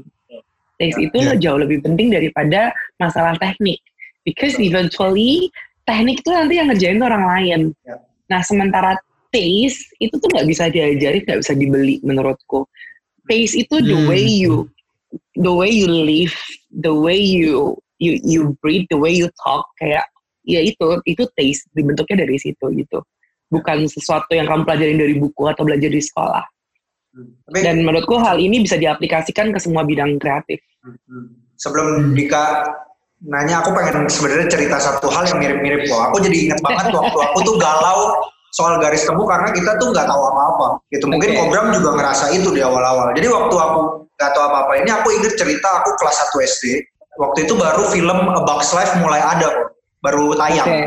Taste itu ya. jauh lebih penting daripada masalah teknik. Because eventually teknik itu nanti yang ngerjain tuh orang lain. Ya. Nah sementara taste itu tuh nggak bisa diajari, nggak bisa dibeli menurutku pace itu the hmm. way you the way you live the way you you you breathe the way you talk kayak ya itu itu taste dibentuknya dari situ gitu bukan sesuatu yang kamu pelajarin dari buku atau belajar di sekolah. Dan menurutku hal ini bisa diaplikasikan ke semua bidang kreatif hmm. sebelum Dika nanya aku pengen sebenarnya cerita satu hal yang mirip-mirip kok aku jadi ingat banget waktu aku tuh galau soal garis temu karena kita tuh nggak tahu apa-apa gitu mungkin okay. Kobram juga ngerasa itu di awal-awal jadi waktu aku nggak tahu apa-apa ini aku inget cerita aku kelas 1 SD waktu itu baru film A Bugs Life mulai ada kok baru tayang okay.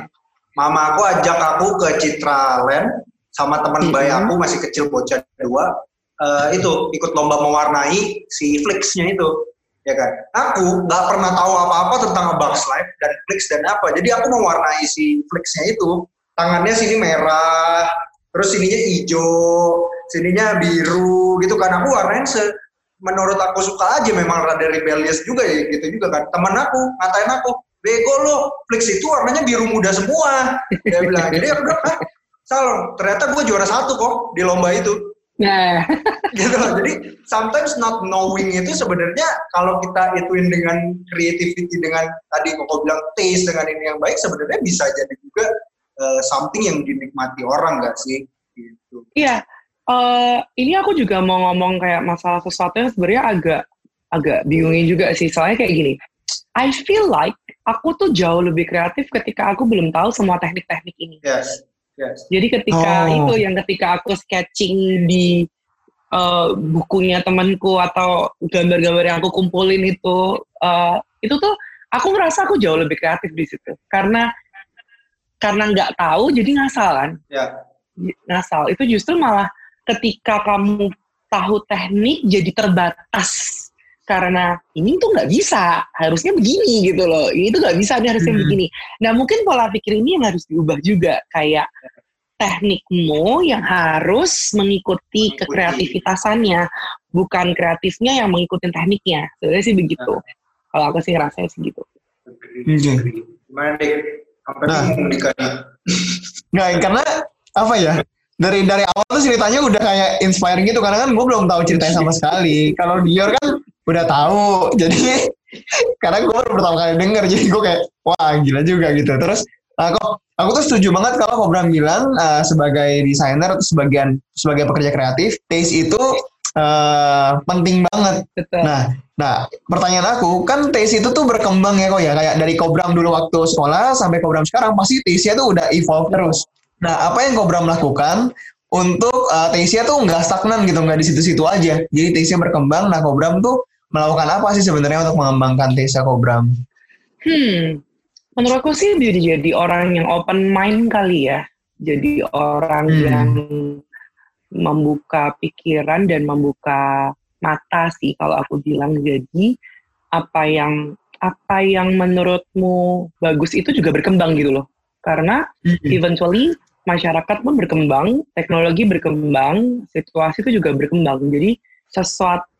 mama aku ajak aku ke Citra Land sama teman mm -hmm. bayi aku masih kecil bocah dua uh, itu ikut lomba mewarnai si Flix-nya itu ya kan aku nggak pernah tahu apa-apa tentang A Bugs Life dan Flix dan apa jadi aku mewarnai si Flix-nya itu tangannya sini merah, terus sininya hijau, sininya biru gitu kan. Aku warnain se menurut aku suka aja memang rada rebellious juga ya gitu juga kan. Temen aku ngatain aku, bego lo, Flix itu warnanya biru muda semua. Dia bilang, jadi aku bilang, ah, Sal, ternyata gue juara satu kok di lomba itu. Nah, gitu loh. Jadi sometimes not knowing itu sebenarnya kalau kita ituin dengan creativity dengan tadi kok bilang taste dengan ini yang baik sebenarnya bisa jadi juga uh, something yang dinikmati orang gak sih? Gitu. Iya, uh, ini aku juga mau ngomong kayak masalah sesuatu yang sebenarnya agak agak bingungin juga sih. Soalnya kayak gini, I feel like aku tuh jauh lebih kreatif ketika aku belum tahu semua teknik-teknik ini. Yes. Yes. Jadi ketika oh. itu yang ketika aku sketching di uh, bukunya temanku atau gambar-gambar yang aku kumpulin itu, uh, itu tuh aku ngerasa aku jauh lebih kreatif di situ. Karena karena nggak tahu jadi ngasal kan ya. ngasal itu justru malah ketika kamu tahu teknik jadi terbatas karena ini tuh nggak bisa harusnya begini gitu loh. Ini tuh nggak bisa ini harusnya hmm. begini. Nah mungkin pola pikir ini yang harus diubah juga. Kayak teknikmu yang harus mengikuti, kekreativitasannya bukan kreatifnya yang mengikuti tekniknya. Sebenarnya sih begitu. Nah. kalau aku sih rasanya sih gitu. Gimana nah, nggak karena apa ya? Dari dari awal tuh ceritanya udah kayak inspiring gitu. Karena kan gue belum tahu ceritanya sama sekali. Kalau Dior kan udah tahu jadi karena gue baru pertama kali denger jadi gue kayak wah gila juga gitu terus aku aku tuh setuju banget kalau Kobram bilang uh, sebagai desainer atau sebagian sebagai pekerja kreatif taste itu uh, penting banget. Betul. Nah, nah pertanyaan aku kan TC itu tuh berkembang ya kok ya kayak dari Kobram dulu waktu sekolah sampai Kobram sekarang pasti TC itu udah evolve terus. Nah, apa yang Kobram lakukan untuk uh, Tesia tuh nggak stagnan gitu, nggak di situ-situ aja. Jadi Tesia berkembang, nah Kobram tuh melakukan apa sih sebenarnya untuk mengembangkan Tesia Kobram? Hmm, menurutku sih jadi jadi orang yang open mind kali ya. Jadi orang hmm. yang membuka pikiran dan membuka mata sih kalau aku bilang. Jadi apa yang apa yang menurutmu bagus itu juga berkembang gitu loh. Karena hmm. eventually masyarakat pun berkembang, teknologi berkembang, situasi itu juga berkembang. Jadi sesuatu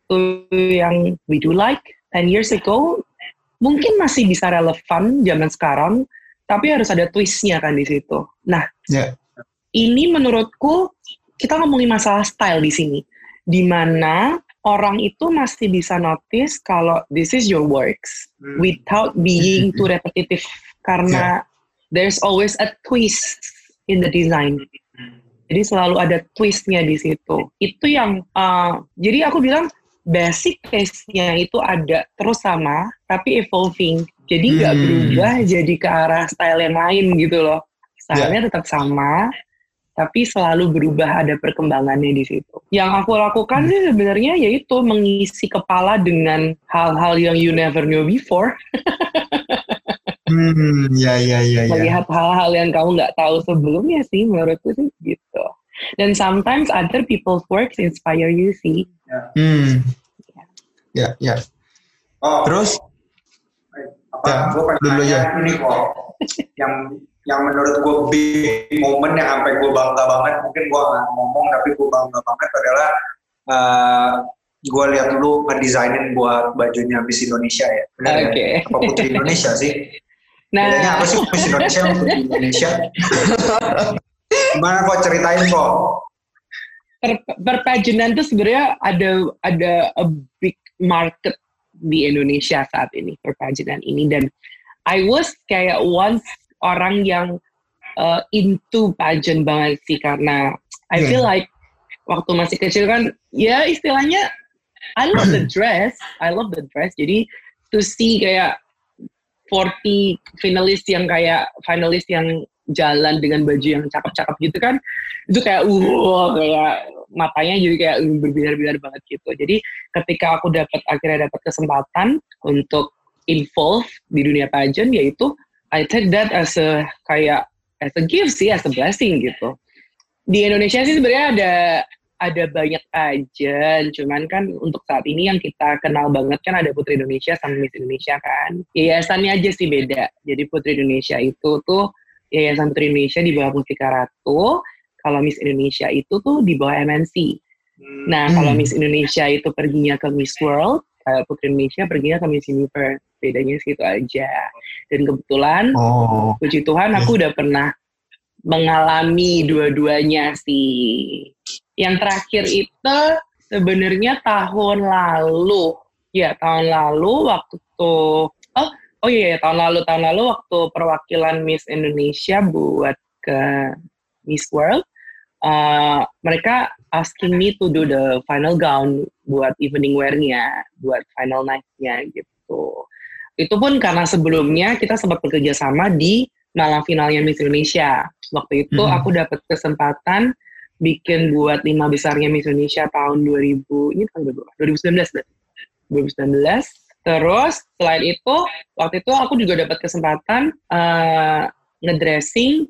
yang we do like 10 years ago mungkin masih bisa relevan zaman sekarang, tapi harus ada twistnya kan di situ. Nah, yeah. ini menurutku kita ngomongin masalah style di sini, di mana orang itu masih bisa notice kalau this is your works hmm. without being too repetitive karena yeah. there's always a twist in the design. Jadi selalu ada twistnya di situ. Itu yang uh, jadi aku bilang basic taste-nya itu ada terus sama tapi evolving. Jadi nggak hmm. berubah jadi ke arah style yang lain gitu loh. Stylenya yeah. tetap sama tapi selalu berubah ada perkembangannya di situ. Yang aku lakukan hmm. sih sebenarnya yaitu mengisi kepala dengan hal-hal yang you never knew before. Hmm, ya, ya, ya, ya. Melihat hal-hal yang kamu nggak tahu sebelumnya sih, menurutku sih gitu. Dan sometimes other people's works inspire you sih. Hmm. Ya, ya. Oh, terus? Apa? Ya, gue dulu ya. Ini kok, yang yang menurut gue big moment yang sampai gue bangga banget, mungkin gue nggak ngomong tapi gue bangga banget adalah uh, eh, gue lihat dulu ngedesainin buat bajunya Miss Indonesia ya. Benar okay. ya? Apa Putri Indonesia sih? Nah. Bedanya apa sih Miss Indonesia Putri Indonesia? Gimana kok ceritain kok? Per, perpajanan itu sebenarnya ada ada a big market di Indonesia saat ini perpajanan ini dan I was kayak once orang yang uh, into pageant banget sih karena I feel yeah. like waktu masih kecil kan ya istilahnya I love the dress I love the dress jadi to see kayak 40 finalis yang kayak finalis yang jalan dengan baju yang cakep-cakep gitu kan itu kayak uh kayak matanya jadi kayak berbinar-binar banget gitu jadi ketika aku dapat akhirnya dapat kesempatan untuk involve di dunia pageant yaitu I take that as a kayak as a gift sih as a blessing gitu di Indonesia sih sebenarnya ada ada banyak pageant, cuman kan untuk saat ini yang kita kenal banget kan ada Putri Indonesia sama Miss Indonesia kan. Yayasannya aja sih beda. Jadi Putri Indonesia itu tuh Yayasan Putri Indonesia di bawah Mustika Ratu, kalau Miss Indonesia itu tuh di bawah MNC. Hmm. Nah, kalau Miss Indonesia itu perginya ke Miss World, kalau Putri Indonesia perginya ke Miss Universe. Bedanya segitu aja. Dan kebetulan, oh. puji Tuhan aku udah pernah mengalami dua-duanya sih. Yang terakhir itu sebenarnya tahun lalu. Ya, tahun lalu waktu tuh oh oh iya, iya tahun lalu tahun lalu waktu perwakilan Miss Indonesia buat ke Miss World uh, mereka asking me to do the final gown buat evening wear-nya, buat final night-nya gitu. Itu pun karena sebelumnya kita sempat bekerja sama di malam finalnya Miss Indonesia. Waktu itu hmm. aku dapat kesempatan bikin buat lima besarnya Miss Indonesia tahun 2000 ini tahun 2019 berarti 2019 terus selain itu waktu itu aku juga dapat kesempatan uh, ngedressing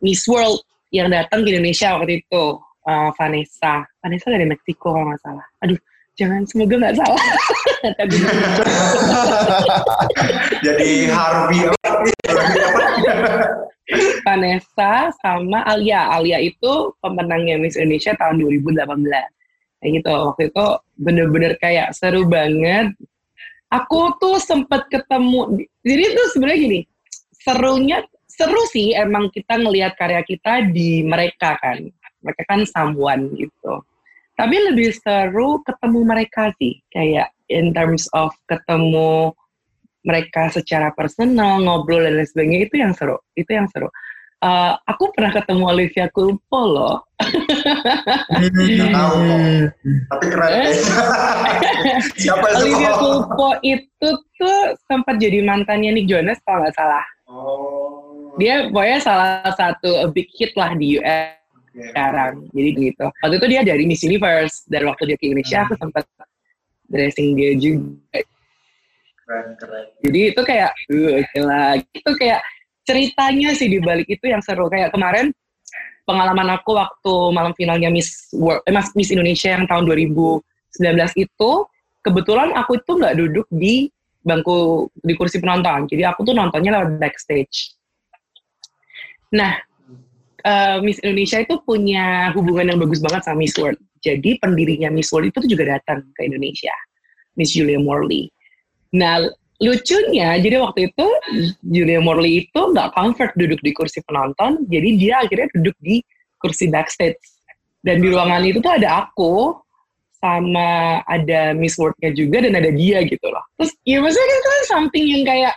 Miss World yang datang ke Indonesia waktu itu uh, Vanessa Vanessa dari Meksiko kalau nggak salah aduh jangan semoga nggak salah jadi Harvey Vanessa sama Alia. Alia itu pemenangnya Miss Indonesia tahun 2018. Kayak gitu. Waktu itu bener-bener kayak seru banget. Aku tuh sempet ketemu. Jadi itu sebenarnya gini. Serunya seru sih emang kita ngelihat karya kita di mereka kan. Mereka kan someone gitu. Tapi lebih seru ketemu mereka sih. Kayak in terms of ketemu mereka secara personal ngobrol dan lain sebagainya itu yang seru itu yang seru uh, aku pernah ketemu Olivia Culpo loh. Nggak tahu. Tapi keren deh. Siapa itu Olivia? Culpo itu tuh sempat jadi mantannya Nick Jonas kalau nggak salah. Oh. Dia pokoknya salah satu a big hit lah di US sekarang. Jadi gitu. Waktu itu dia dari Miss Universe. Dari waktu dia ke Indonesia aku sempat dressing dia juga. Keren, keren. Jadi itu kayak, uh, gila. Itu kayak ceritanya sih di balik itu yang seru. Kayak kemarin pengalaman aku waktu malam finalnya Miss World, eh, Miss Indonesia yang tahun 2019 itu, kebetulan aku itu nggak duduk di bangku di kursi penonton. Jadi aku tuh nontonnya lewat backstage. Nah, eh, Miss Indonesia itu punya hubungan yang bagus banget sama Miss World. Jadi pendirinya Miss World itu tuh juga datang ke Indonesia, Miss Julia Morley. Nah, lucunya, jadi waktu itu Julia Morley itu nggak comfort duduk di kursi penonton, jadi dia akhirnya duduk di kursi backstage. Dan di ruangan itu tuh ada aku, sama ada Miss World-nya juga, dan ada dia gitu loh. Terus, ya maksudnya itu kan something yang kayak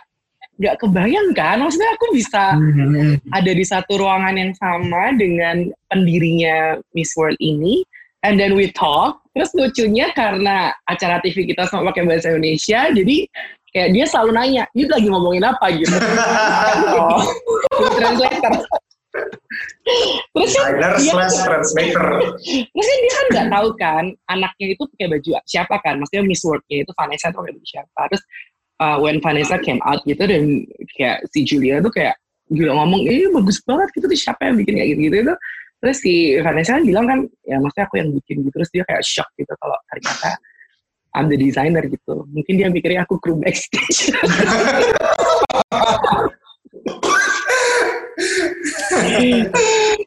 nggak kebayang kan, maksudnya aku bisa Hmm. ada di satu ruangan yang sama dengan pendirinya Miss World ini and then we talk terus lucunya karena acara TV kita sama pakai bahasa Indonesia jadi kayak dia selalu nanya ini lagi ngomongin apa gitu oh, translator terus kan Designer dia slash translator. Terus kan dia kan nggak tahu kan anaknya itu pakai baju siapa kan, maksudnya Miss World-nya itu Vanessa tuh pakai baju siapa. Terus uh, when Vanessa came out gitu dan kayak si Julia tuh kayak gila ngomong, eh bagus banget gitu tuh siapa yang bikin kayak gitu-gitu itu. Terus si Vanessa kan bilang kan, ya maksudnya aku yang bikin gitu. Terus dia kayak shock gitu kalau ternyata I'm the designer gitu. Mungkin dia mikirnya aku kru backstage.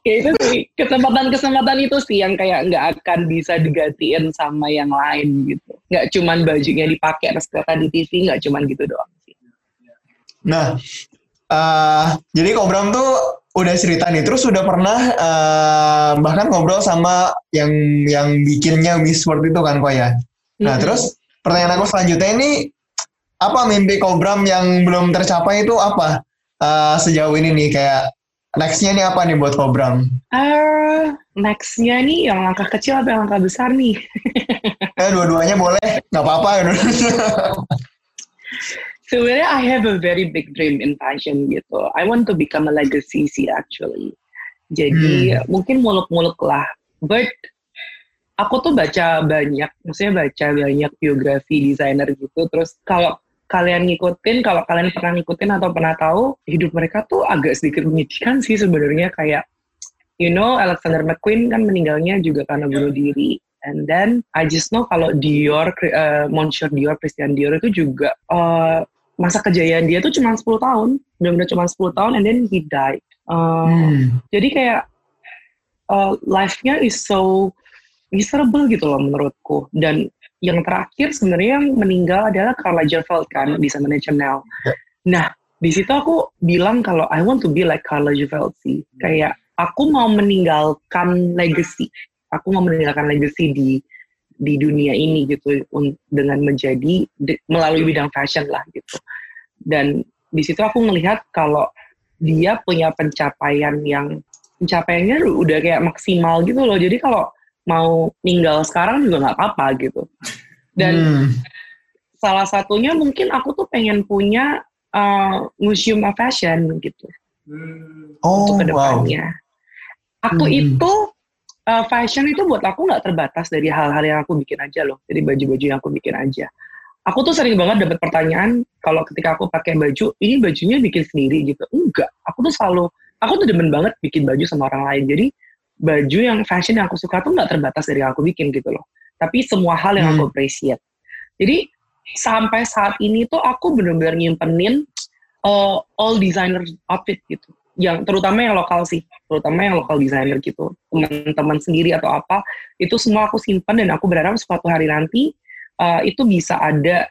kayak itu sih kesempatan-kesempatan itu sih yang kayak nggak akan bisa digantiin sama yang lain gitu nggak cuman bajunya dipakai terus kelihatan di TV nggak cuman gitu doang sih Nah, eh, jadi Kobram tuh udah cerita nih, terus udah pernah eh, bahkan ngobrol sama yang yang bikinnya Miss World itu kan kok ya. Nah, Mm-mm. terus pertanyaan aku selanjutnya ini apa mimpi Kobram yang belum tercapai itu apa Eh, sejauh ini nih kayak nextnya nih apa nih buat Kobram? Ah, nextnya nih yang langkah kecil apa yang langkah besar nih Eh, dua-duanya boleh, nggak apa-apa. sebenarnya I have a very big dream in fashion gitu. I want to become a legacy sih actually. Jadi mungkin muluk-muluk lah. But aku tuh baca banyak, maksudnya baca banyak biografi desainer gitu. Terus kalau kalian ngikutin, kalau kalian pernah ngikutin atau pernah tahu, hidup mereka tuh agak sedikit menyedihkan sih sebenarnya kayak you know Alexander McQueen kan meninggalnya juga karena bunuh diri. And then I just know kalau Dior, uh, Monsieur Dior, Christian Dior itu juga uh, masa kejayaan dia tuh cuma 10 tahun, benar-benar cuma 10 tahun, and then he died. Uh, Hmm. Jadi kayak uh, life-nya is so miserable gitu loh menurutku. Dan yang terakhir sebenarnya yang meninggal adalah Karl Lagerfeld kan di sana Chanel. Ya. Nah di situ aku bilang kalau I want to be like Karl Lagerfeld sih. Kayak aku mau meninggalkan legacy. Aku mau meninggalkan legacy di di dunia ini gitu dengan menjadi di- melalui bidang fashion lah gitu. Dan di situ aku melihat kalau dia punya pencapaian yang pencapaiannya udah kayak maksimal gitu loh. Jadi kalau mau ninggal sekarang juga nggak apa-apa gitu. Dan Hmm. salah satunya mungkin aku tuh pengen punya uh, museum of fashion gitu Hmm. Oh, untuk wow. ke depannya. Aku Hmm. itu uh, fashion itu buat aku nggak terbatas dari hal-hal yang aku bikin aja loh, dari baju-baju yang aku bikin aja. Aku tuh sering banget dapat pertanyaan kalau ketika aku pakai baju, ini bajunya bikin sendiri gitu. Enggak, aku tuh selalu, aku tuh demen banget bikin baju sama orang lain. Jadi baju yang fashion yang aku suka tuh nggak terbatas dari yang aku bikin gitu loh. Tapi semua hal yang aku appreciate. Jadi sampai saat ini tuh aku bener-bener nyimpenin uh, all designer outfit gitu yang terutama yang lokal sih, terutama yang lokal designer gitu, teman-teman sendiri atau apa, itu semua aku simpan dan aku berharap suatu hari nanti uh, itu bisa ada,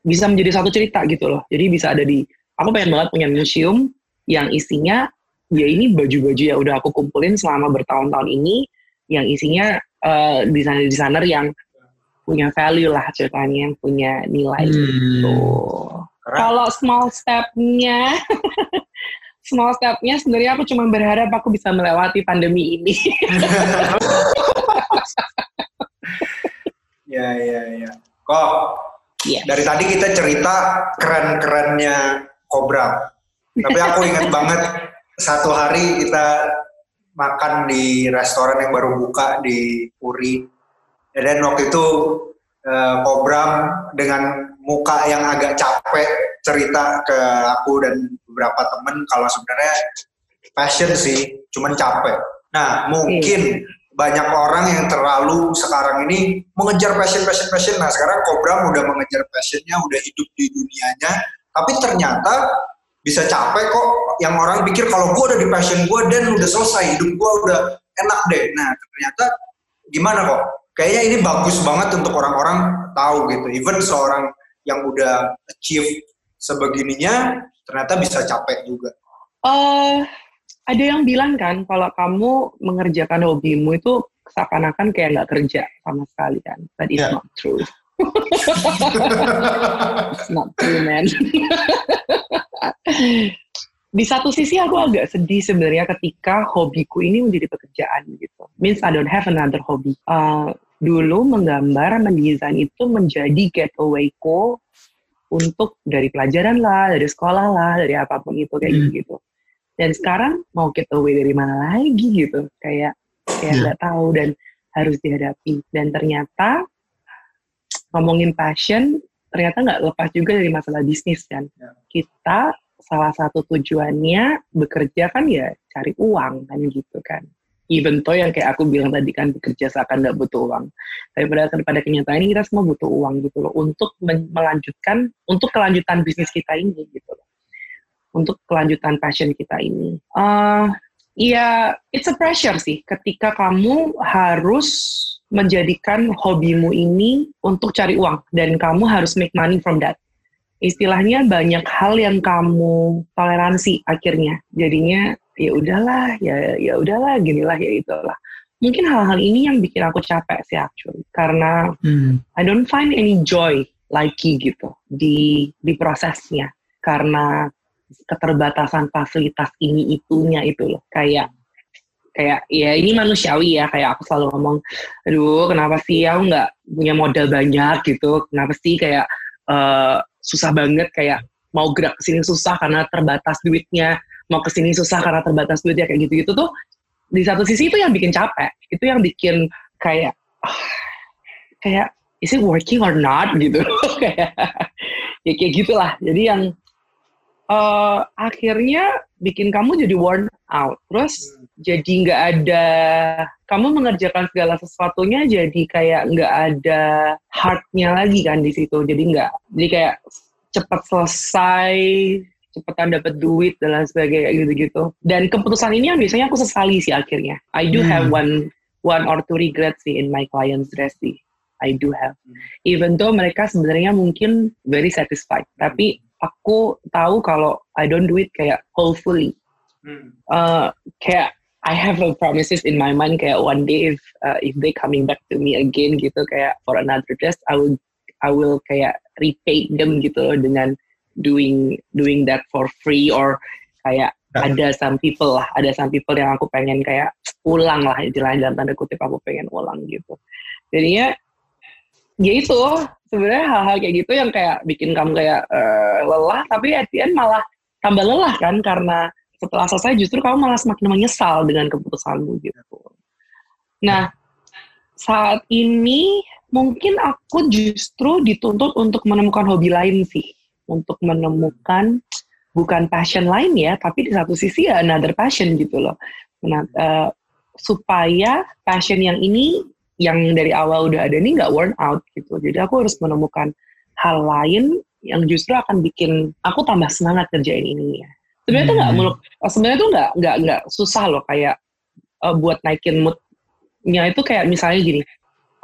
bisa menjadi satu cerita gitu loh. Jadi bisa ada di, aku pengen banget punya museum yang isinya ya ini baju-baju yang udah aku kumpulin selama bertahun-tahun ini, yang isinya uh, desainer-desainer yang punya value lah ceritanya, yang punya nilai Hmm. gitu. Kalau small step-nya, small stepnya sebenarnya aku cuma berharap aku bisa melewati pandemi ini. ya ya ya. Kok Yes. dari tadi kita cerita keren-kerennya Kobra. Tapi aku ingat banget satu hari kita makan di restoran yang baru buka di Puri. Dan waktu itu eh, Kobram dengan muka yang agak capek cerita ke aku dan beberapa temen kalau sebenarnya passion sih, cuman capek. Nah mungkin banyak orang yang terlalu sekarang ini mengejar passion, passion, passion. Nah sekarang Kobram udah mengejar passionnya, udah hidup di dunianya. Tapi ternyata bisa capek kok. Yang orang pikir kalau gue udah di passion gue dan udah selesai, hidup gue udah enak deh. Nah ternyata gimana kok? Kayaknya ini bagus banget untuk orang-orang tahu gitu. Even seorang yang udah achieve sebegininya, ternyata bisa capek juga. Eh, ada yang bilang kan kalau kamu mengerjakan hobimu itu seakan-akan kayak nggak kerja sama sekali kan. But it's Yeah. not true. It's not true, man. Di satu sisi aku agak sedih sebenarnya ketika hobiku ini menjadi pekerjaan gitu. Means I don't have another hobby. Uh, dulu menggambar, mendesain itu menjadi getawayku untuk dari pelajaran lah, dari sekolah lah, dari apa pun itu kayak Hmm. gitu. Dan sekarang mau getaway dari mana lagi gitu, kayak kayak Hmm. nggak tahu dan harus dihadapi. Dan ternyata ngomongin passion, ternyata nggak lepas juga dari masalah bisnis kan. Ya. Kita salah satu tujuannya bekerja kan ya cari uang kan gitu kan. Even though yang kayak aku bilang tadi kan bekerja seakan nggak butuh uang. Tapi pada pada kenyataan ini kita semua butuh uang gitu loh untuk melanjutkan untuk kelanjutan bisnis kita ini gitu loh. Untuk kelanjutan passion kita ini. Eh ya it's a pressure sih ketika kamu harus menjadikan hobimu ini untuk cari uang dan kamu harus make money from that. Istilahnya banyak hal yang kamu toleransi akhirnya. Jadinya ya udahlah, ya ya udahlah, ginilah ya itulah. Mungkin hal-hal ini yang bikin aku capek sih actually karena Hmm. I don't find any joy lagi gitu di di prosesnya karena keterbatasan fasilitas ini itunya itu loh kayak kayak ya ini manusiawi ya kayak aku selalu ngomong aduh kenapa sih aku nggak punya modal banyak gitu? Kenapa sih kayak eh, susah banget kayak mau gerak ke sini susah karena terbatas duitnya mau ke sini susah karena terbatas duitnya kayak gitu-gitu tuh di satu sisi itu yang bikin capek itu yang bikin kayak ah, kayak is it working or not? gitu. Kayak ya kayak gitulah jadi yang eh, akhirnya bikin kamu jadi worn out. Terus jadi nggak ada kamu mengerjakan segala sesuatunya jadi kayak nggak ada heartnya lagi kan di situ. Jadi nggak jadi kayak cepat selesai cepetan dapat duit dan lain sebagainya gitu-gitu. Dan keputusan ini yang biasanya aku sesali sih akhirnya. I do Hmm. have one one or two regrets sih in my clients dress sih I do have. Even though mereka sebenarnya mungkin very satisfied tapi aku tahu kalau I don't do it kayak wholefully Hmm. uh, kayak I have a promises in my mind kayak one day if uh, if they coming back to me again gitu kayak for another test I will I will kayak repay them gitu loh dengan doing doing that for free or kayak Ya. ada some people lah ada some people yang aku pengen kayak ulang lah istilahnya dalam tanda kutip aku pengen ulang gitu. Jadinya ya itu sebenarnya hal-hal kayak gitu yang kayak bikin kamu kayak eh, lelah tapi at malah tambah lelah kan karena setelah selesai justru kamu malah semakin menyesal dengan keputusanmu gitu. Nah, saat ini mungkin aku justru dituntut untuk menemukan hobi lain sih, untuk menemukan bukan passion lain ya, tapi di satu sisi ya another passion gitu loh. Nah, eh, supaya passion yang ini yang dari awal udah ada ini nggak worn out gitu. Jadi aku harus menemukan hal lain yang justru akan bikin aku tambah semangat kerjain ini ya. Sebenarnya tuh nggak Hmm. muluk, sebenarnya tuh nggak nggak nggak susah loh kayak eh, buat naikin moodnya itu kayak misalnya gini,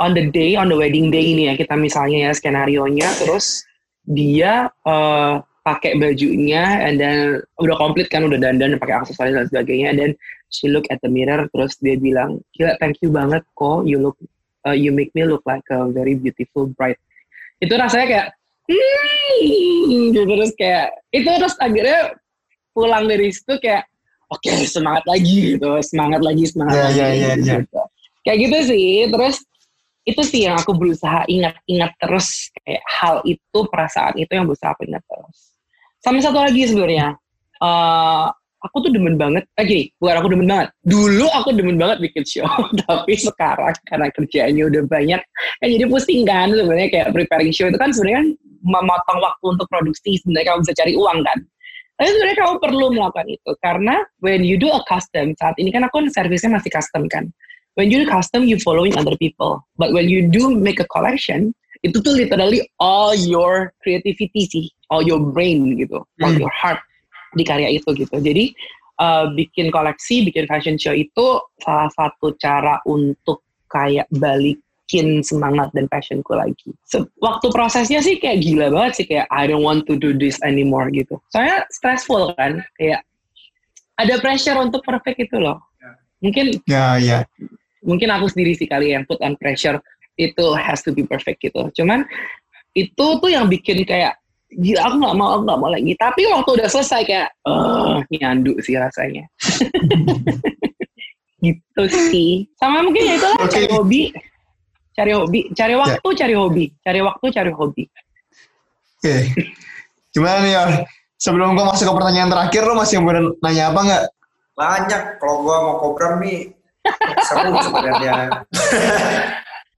on the day, on the wedding day ini ya kita misalnya ya skenario nya terus dia eh, pakai bajunya and then udah komplit kan udah dandan pakai aksesoris dan sebagainya dan she look at the mirror terus dia bilang gila thank you banget kok you look uh, you make me look like a very beautiful bride itu rasanya kayak hmm, gitu terus kayak itu terus akhirnya pulang dari situ kayak oke okay, semangat lagi gitu semangat lagi semangat yeah, lagi yeah, yeah, yeah. gitu. kayak gitu sih terus itu sih yang aku berusaha ingat-ingat terus kayak hal itu perasaan itu yang berusaha aku ingat terus sama satu lagi sebenarnya uh, aku tuh demen banget eh gini bukan aku demen banget. Dulu aku demen banget bikin show tapi sekarang karena kerjaannya udah banyak kan jadi pusing kan sebenarnya kayak preparing show itu kan sebenarnya kan memotong waktu untuk produksi sebenarnya kamu bisa cari uang kan. Tapi sebenarnya kamu perlu melakukan itu karena when you do a custom saat ini kan aku kan servisnya masih custom kan. When you do custom you following other people. But when you do make a collection itu tuh literally all your creativity sih all your brain gitu hmm. all your heart di karya itu gitu jadi uh, bikin koleksi bikin fashion show itu salah satu cara untuk kayak balikin semangat dan passionku lagi. So, waktu prosesnya sih kayak gila banget sih kayak I don't want to do this anymore gitu. Soalnya stressful kan kayak ada pressure untuk perfect itu loh. Mungkin ya ya mungkin aku sendiri sih kali yang put on pressure itu has to be perfect gitu. Cuman itu tuh yang bikin kayak gila aku nggak mau aku nggak mau lagi. Tapi waktu udah selesai kayak oh nyandu sih rasanya. gitu sih. Sama mungkin ya itulah okay. cari hobi, cari hobi, cari waktu, yeah. cari hobi, cari waktu, cari hobi. Oke. Okay. Gimana nih ya? Sebelum gue masuk ke pertanyaan terakhir, lo masih mau nanya apa nggak? Banyak. Kalau gue mau program nih, seru sebenarnya.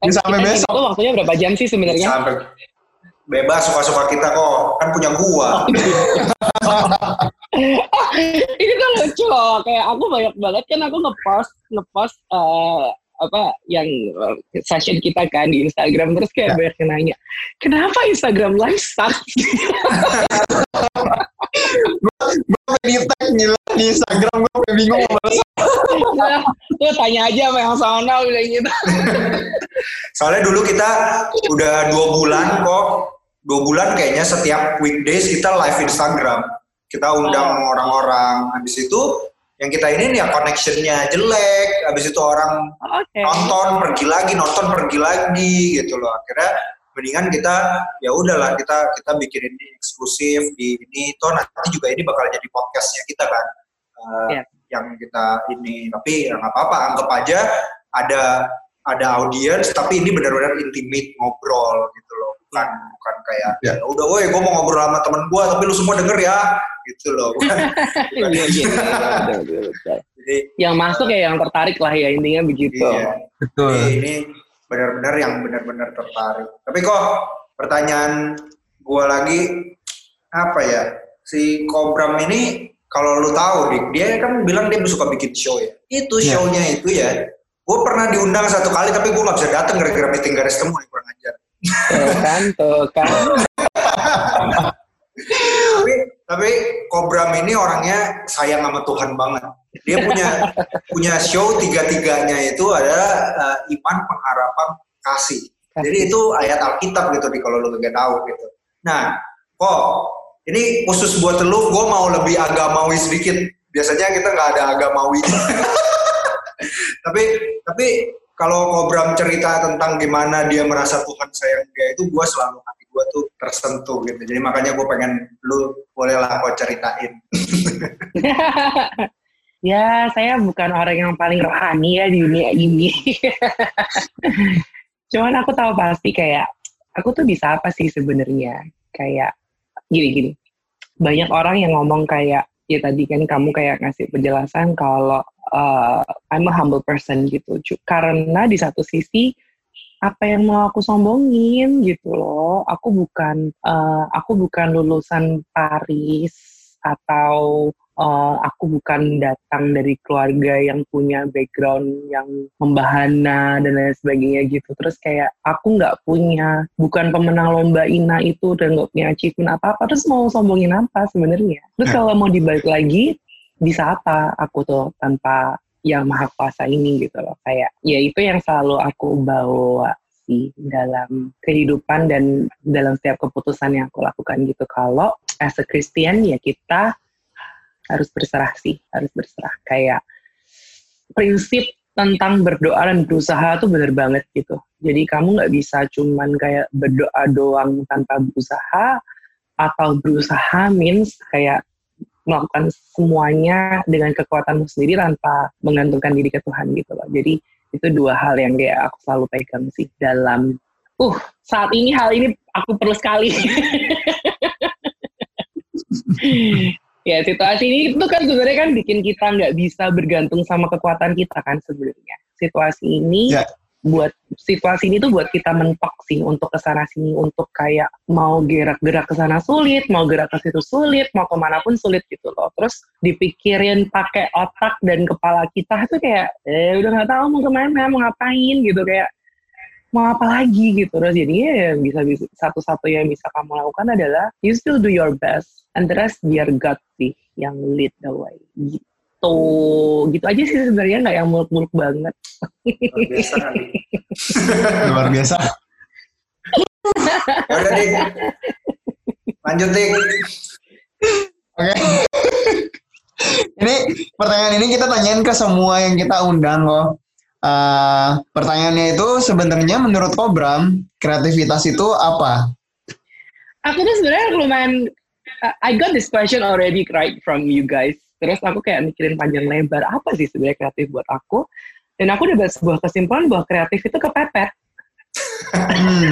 Ini sampai besok. Itu waktunya berapa jam sih sebenarnya? Sampai bebas suka-suka kita kok. Kan punya gua. ini kan lucu loh kayak aku banyak banget kan aku ngepost ngepost uh, apa yang uh, session kita kan di Instagram terus kayak ya. banyak yang nanya kenapa Instagram live sucks gue di tag di Instagram gue bingung nah, tuh tanya aja sama yang sana udah gitu. Soalnya dulu kita udah dua bulan kok dua bulan kayaknya setiap weekdays kita live Instagram. Kita undang oh. orang-orang. Habis itu yang kita ini ya connectionnya jelek. Habis itu orang okay. nonton pergi lagi nonton pergi lagi gitu loh. Akhirnya mendingan kita ya udahlah kita kita bikin ini eksklusif di ini. Toh nanti juga ini bakal jadi podcastnya kita kan. Uh, yeah. yang kita ini. Tapi ya nggak apa-apa. Anggap aja ada ada audiens tapi ini benar-benar intimate ngobrol gitu bukan bukan kayak yeah. ya udah woi gue mau ngobrol sama temen gue tapi lu semua denger ya gitu loh bukan, bukan iya, iya, jadi yang masuk ya yang tertarik lah ya intinya begitu iya. betul ini benar-benar yang benar-benar tertarik. Tapi kok pertanyaan gue lagi apa ya si Kobram ini kalau lu tahu dik dia kan bilang dia suka bikin show ya. Itu yeah. show-nya itu ya. Gue pernah diundang satu kali tapi gue nggak bisa datang gara-gara meeting garis temu yang kurang ajar. Tuh kan, tuh kan. tapi tapi Kobram ini orangnya sayang sama Tuhan banget. Dia punya punya show tiga-tiganya itu ada uh, iman, pengharapan, kasih. Jadi itu ayat Alkitab gitu nih kalau lu gak tahu gitu. Nah, kok ini khusus buat lu, gue mau lebih agamawi sedikit. Biasanya kita nggak ada agamawi. tapi tapi kalau Kobram cerita tentang gimana dia merasa Tuhan sayang dia itu gue selalu hati gue tuh tersentuh gitu. Jadi makanya gue pengen lu bolehlah kau ceritain. ya saya bukan orang yang paling rohani ya di dunia ini. Cuman aku tahu pasti kayak aku tuh bisa apa sih sebenarnya kayak gini-gini. Banyak orang yang ngomong kayak ya tadi kan kamu kayak ngasih penjelasan kalau uh, I'm a humble person gitu. Karena di satu sisi apa yang mau aku sombongin gitu loh. Aku bukan uh, aku bukan lulusan Paris atau uh, aku bukan datang dari keluarga yang punya background yang membahana dan lain sebagainya gitu. Terus kayak aku nggak punya, bukan pemenang lomba INA itu dan nggak punya achievement apa-apa. Terus mau sombongin apa sebenarnya? Terus ya. kalau mau dibalik lagi, bisa apa aku tuh tanpa yang maha kuasa ini gitu loh. Kayak ya itu yang selalu aku bawa sih dalam kehidupan dan dalam setiap keputusan yang aku lakukan gitu. Kalau as a Christian ya kita harus berserah sih harus berserah kayak prinsip tentang berdoa dan berusaha tuh bener banget gitu jadi kamu nggak bisa cuman kayak berdoa doang tanpa berusaha atau berusaha means kayak melakukan semuanya dengan kekuatanmu sendiri tanpa menggantungkan diri ke Tuhan gitu loh. Jadi itu dua hal yang kayak aku selalu pegang sih dalam uh saat ini hal ini aku perlu sekali. ya situasi ini itu kan sebenarnya kan bikin kita nggak bisa bergantung sama kekuatan kita kan sebenarnya. Situasi ini ya buat situasi ini tuh buat kita mentok sih untuk ke sana sini untuk kayak mau gerak-gerak ke sana sulit, mau gerak ke situ sulit, mau ke mana pun sulit gitu loh. Terus dipikirin pakai otak dan kepala kita tuh kayak eh udah nggak tahu mau ke mana, mau ngapain gitu kayak mau apa lagi gitu. Terus jadinya ya bisa, bisa satu-satu yang bisa kamu lakukan adalah you still do your best and the rest biar God sih yang lead the way. Gitu. Gitu gitu aja sih sebenarnya nggak yang muluk-muluk banget. Luar biasa luar biasa. Ya udah dik. Lanjut dik. Oke. Ini pertanyaan ini kita tanyain ke semua yang kita undang kok uh, pertanyaannya itu sebenarnya menurut Kobram kreativitas itu apa aku tuh sebenarnya lumayan I got this question already right from you guys Terus aku kayak mikirin panjang lebar, apa sih sebenarnya kreatif buat aku? Dan aku udah buat sebuah kesimpulan bahwa kreatif itu kepepet.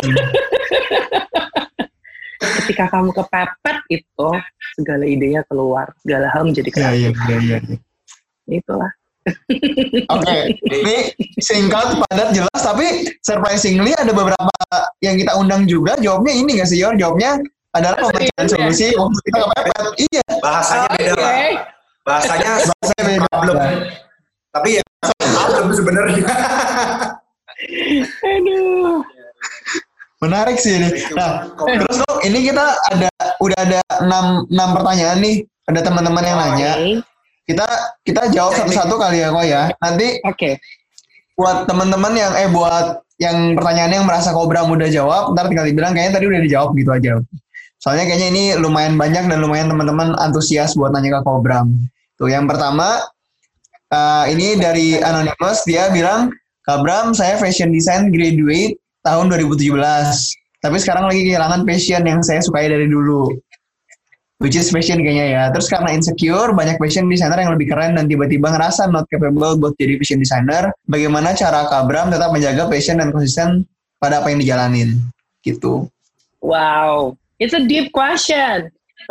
Ketika kamu kepepet itu, segala idenya keluar, segala hal menjadi ya, kreatif. Iya, iya, iya. Ya. Itulah. Oke, okay. ini singkat, padat, jelas, tapi surprisingly ada beberapa yang kita undang juga. Jawabnya ini nggak sih, Yor? Jawabnya adalah pembacaan solusi waktu kita kepepet. Iya. Bahasanya beda lah bahasanya bahasanya beda. belum tapi ya belum sebenarnya. Aduh. Menarik sih ini. Nah terus kok ini kita ada udah ada enam enam pertanyaan nih. Ada teman-teman yang nanya kita kita jawab satu-satu kali ya kok ya nanti oke okay. buat teman-teman yang eh buat yang pertanyaannya yang merasa Kobra mudah jawab ntar tinggal dibilang kayaknya tadi udah dijawab gitu aja Soalnya kayaknya ini lumayan banyak dan lumayan teman-teman antusias buat nanya ke Kobram. Tuh yang pertama uh, ini dari Anonymous dia bilang, Kabram saya fashion design graduate tahun 2017. Tapi sekarang lagi kehilangan passion yang saya sukai dari dulu. Which is fashion kayaknya ya. Terus karena insecure, banyak fashion designer yang lebih keren dan tiba-tiba ngerasa not capable buat jadi fashion designer. Bagaimana cara Kabram tetap menjaga passion dan konsisten pada apa yang dijalanin? Gitu. Wow, It's a deep question.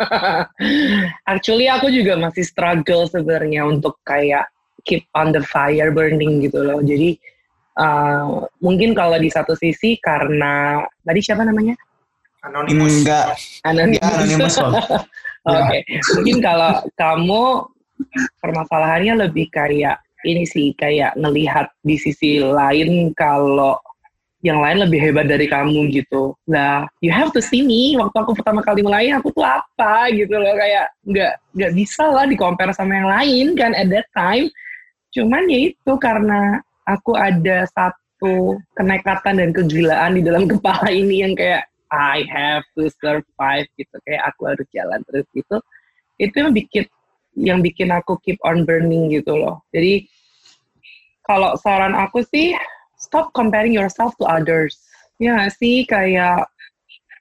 Actually aku juga masih struggle sebenarnya untuk kayak keep on the fire burning gitu loh. Jadi uh, mungkin kalau di satu sisi karena tadi siapa namanya? Anonymous. Enggak. Anonymous. Ya, anonymous Oke. Okay. Mungkin kalau kamu permasalahannya lebih kayak ini sih kayak ngelihat di sisi lain kalau yang lain lebih hebat dari kamu gitu. Nah, you have to see me. Waktu aku pertama kali mulai, aku tuh apa gitu loh. Kayak nggak nggak bisa lah di compare sama yang lain kan at that time. Cuman ya itu karena aku ada satu kenekatan dan kegilaan di dalam kepala ini yang kayak I have to survive gitu. Kayak aku harus jalan terus gitu. Itu yang bikin yang bikin aku keep on burning gitu loh. Jadi kalau saran aku sih stop comparing yourself to others. Ya sih kayak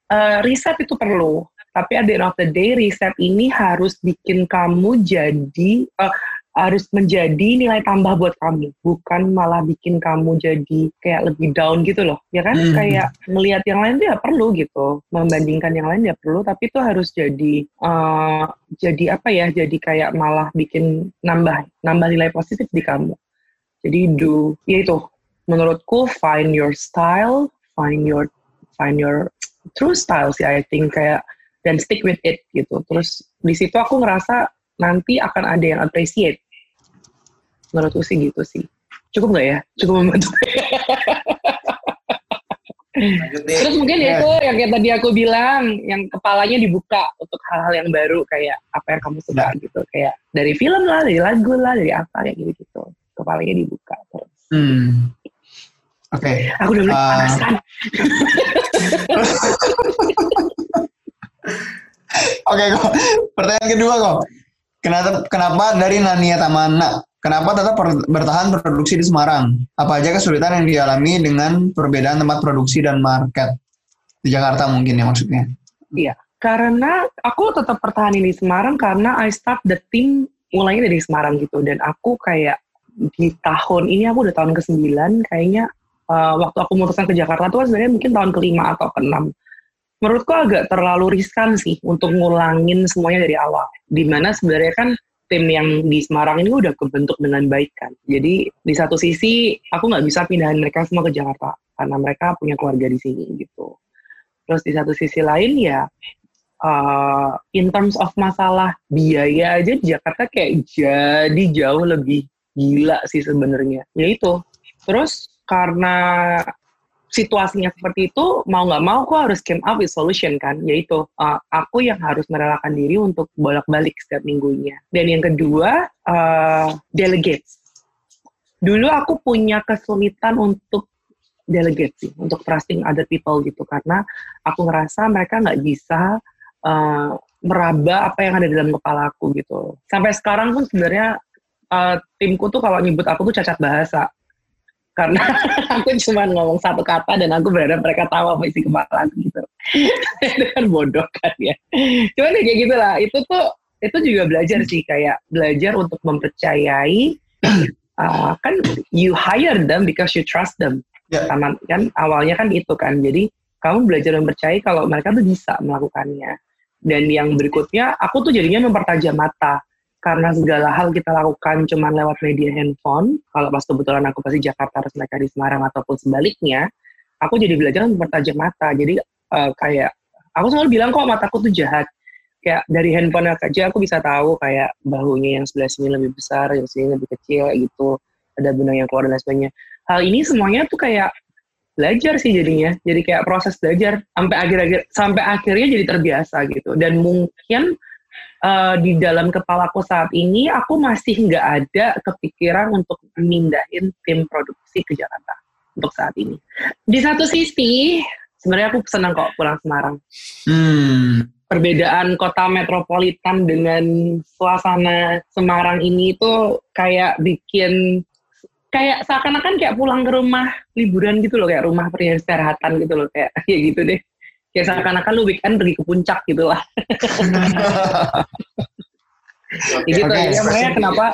uh, riset itu perlu, tapi at the end of the day riset ini harus bikin kamu jadi uh, harus menjadi nilai tambah buat kamu, bukan malah bikin kamu jadi kayak lebih down gitu loh. Ya kan hmm. kayak melihat yang lain tuh ya perlu gitu, membandingkan yang lain ya perlu, tapi itu harus jadi uh, jadi apa ya? Jadi kayak malah bikin nambah nambah nilai positif di kamu. Jadi do ya itu menurutku find your style, find your find your true style sih I think kayak dan stick with it gitu. Terus di situ aku ngerasa nanti akan ada yang appreciate. Menurutku sih gitu sih. Cukup nggak ya? Cukup membantu. Terus mungkin ya itu yang kayak tadi aku bilang, yang kepalanya dibuka untuk hal-hal yang baru kayak apa yang kamu suka ya. gitu, kayak dari film lah, dari lagu lah, dari apa kayak gitu gitu. Kepalanya dibuka terus. Hmm. Oke. Okay. Aku udah mulai uh, panasan. Oke kok. Pertanyaan kedua kok. Kenapa, kenapa dari Nania Tamana? Kenapa tetap bertahan produksi di Semarang? Apa aja kesulitan yang dialami dengan perbedaan tempat produksi dan market? Di Jakarta mungkin ya maksudnya. Iya. karena aku tetap pertahanin di Semarang karena I start the team mulainya dari Semarang gitu dan aku kayak di tahun ini aku udah tahun ke-9 kayaknya uh, waktu aku memutuskan ke Jakarta tuh sebenarnya mungkin tahun kelima atau keenam menurutku agak terlalu riskan sih untuk ngulangin semuanya dari awal di mana sebenarnya kan tim yang di Semarang ini udah kebentuk dengan baik kan. Jadi di satu sisi aku nggak bisa pindahin mereka semua ke Jakarta karena mereka punya keluarga di sini gitu. Terus di satu sisi lain ya uh, in terms of masalah biaya aja di Jakarta kayak jadi jauh lebih gila sih sebenarnya. Ya itu. Terus karena situasinya seperti itu mau nggak mau aku harus came up with solution kan. Yaitu uh, aku yang harus merelakan diri untuk bolak-balik setiap minggunya. Dan yang kedua uh, delegate dulu aku punya kesulitan untuk delegate sih untuk trusting other people gitu. Karena aku ngerasa mereka nggak bisa uh, meraba apa yang ada dalam kepala aku gitu. Sampai sekarang pun sebenarnya uh, timku tuh kalau nyebut aku tuh cacat bahasa karena aku cuma ngomong satu kata dan aku berharap mereka tahu apa isi kepala aku gitu. Itu kan bodoh kan ya. Cuman ya kayak gitulah. Itu tuh itu juga belajar sih. Kayak belajar untuk mempercayai uh, kan you hire them because you trust them. Yeah. sama kan awalnya kan itu kan. Jadi kamu belajar mempercayai kalau mereka tuh bisa melakukannya. Dan yang berikutnya aku tuh jadinya mempertajam mata karena segala hal kita lakukan cuma lewat media handphone, kalau pas kebetulan aku pasti Jakarta harus mereka di Semarang ataupun sebaliknya, aku jadi belajar mempertajam mata. Jadi uh, kayak aku selalu bilang kok mataku tuh jahat. Kayak dari handphone aja aku bisa tahu kayak bahunya yang sebelah sini lebih besar, yang sini lebih kecil gitu. Ada benang yang keluar dan sebagainya. Hal ini semuanya tuh kayak belajar sih jadinya. Jadi kayak proses belajar sampai akhir-akhir sampai akhirnya jadi terbiasa gitu. Dan mungkin uh, di dalam kepalaku saat ini aku masih nggak ada kepikiran untuk mindahin tim produksi ke Jakarta untuk saat ini. Di satu sisi sebenarnya aku senang kok pulang Semarang. Hmm. Perbedaan kota metropolitan dengan suasana Semarang ini itu kayak bikin kayak seakan-akan kayak pulang ke rumah liburan gitu loh kayak rumah peristirahatan gitu loh kayak kayak gitu deh kayak seakan-akan lu weekend pergi ke puncak gitu lah. okay, gitu okay, ya makanya kenapa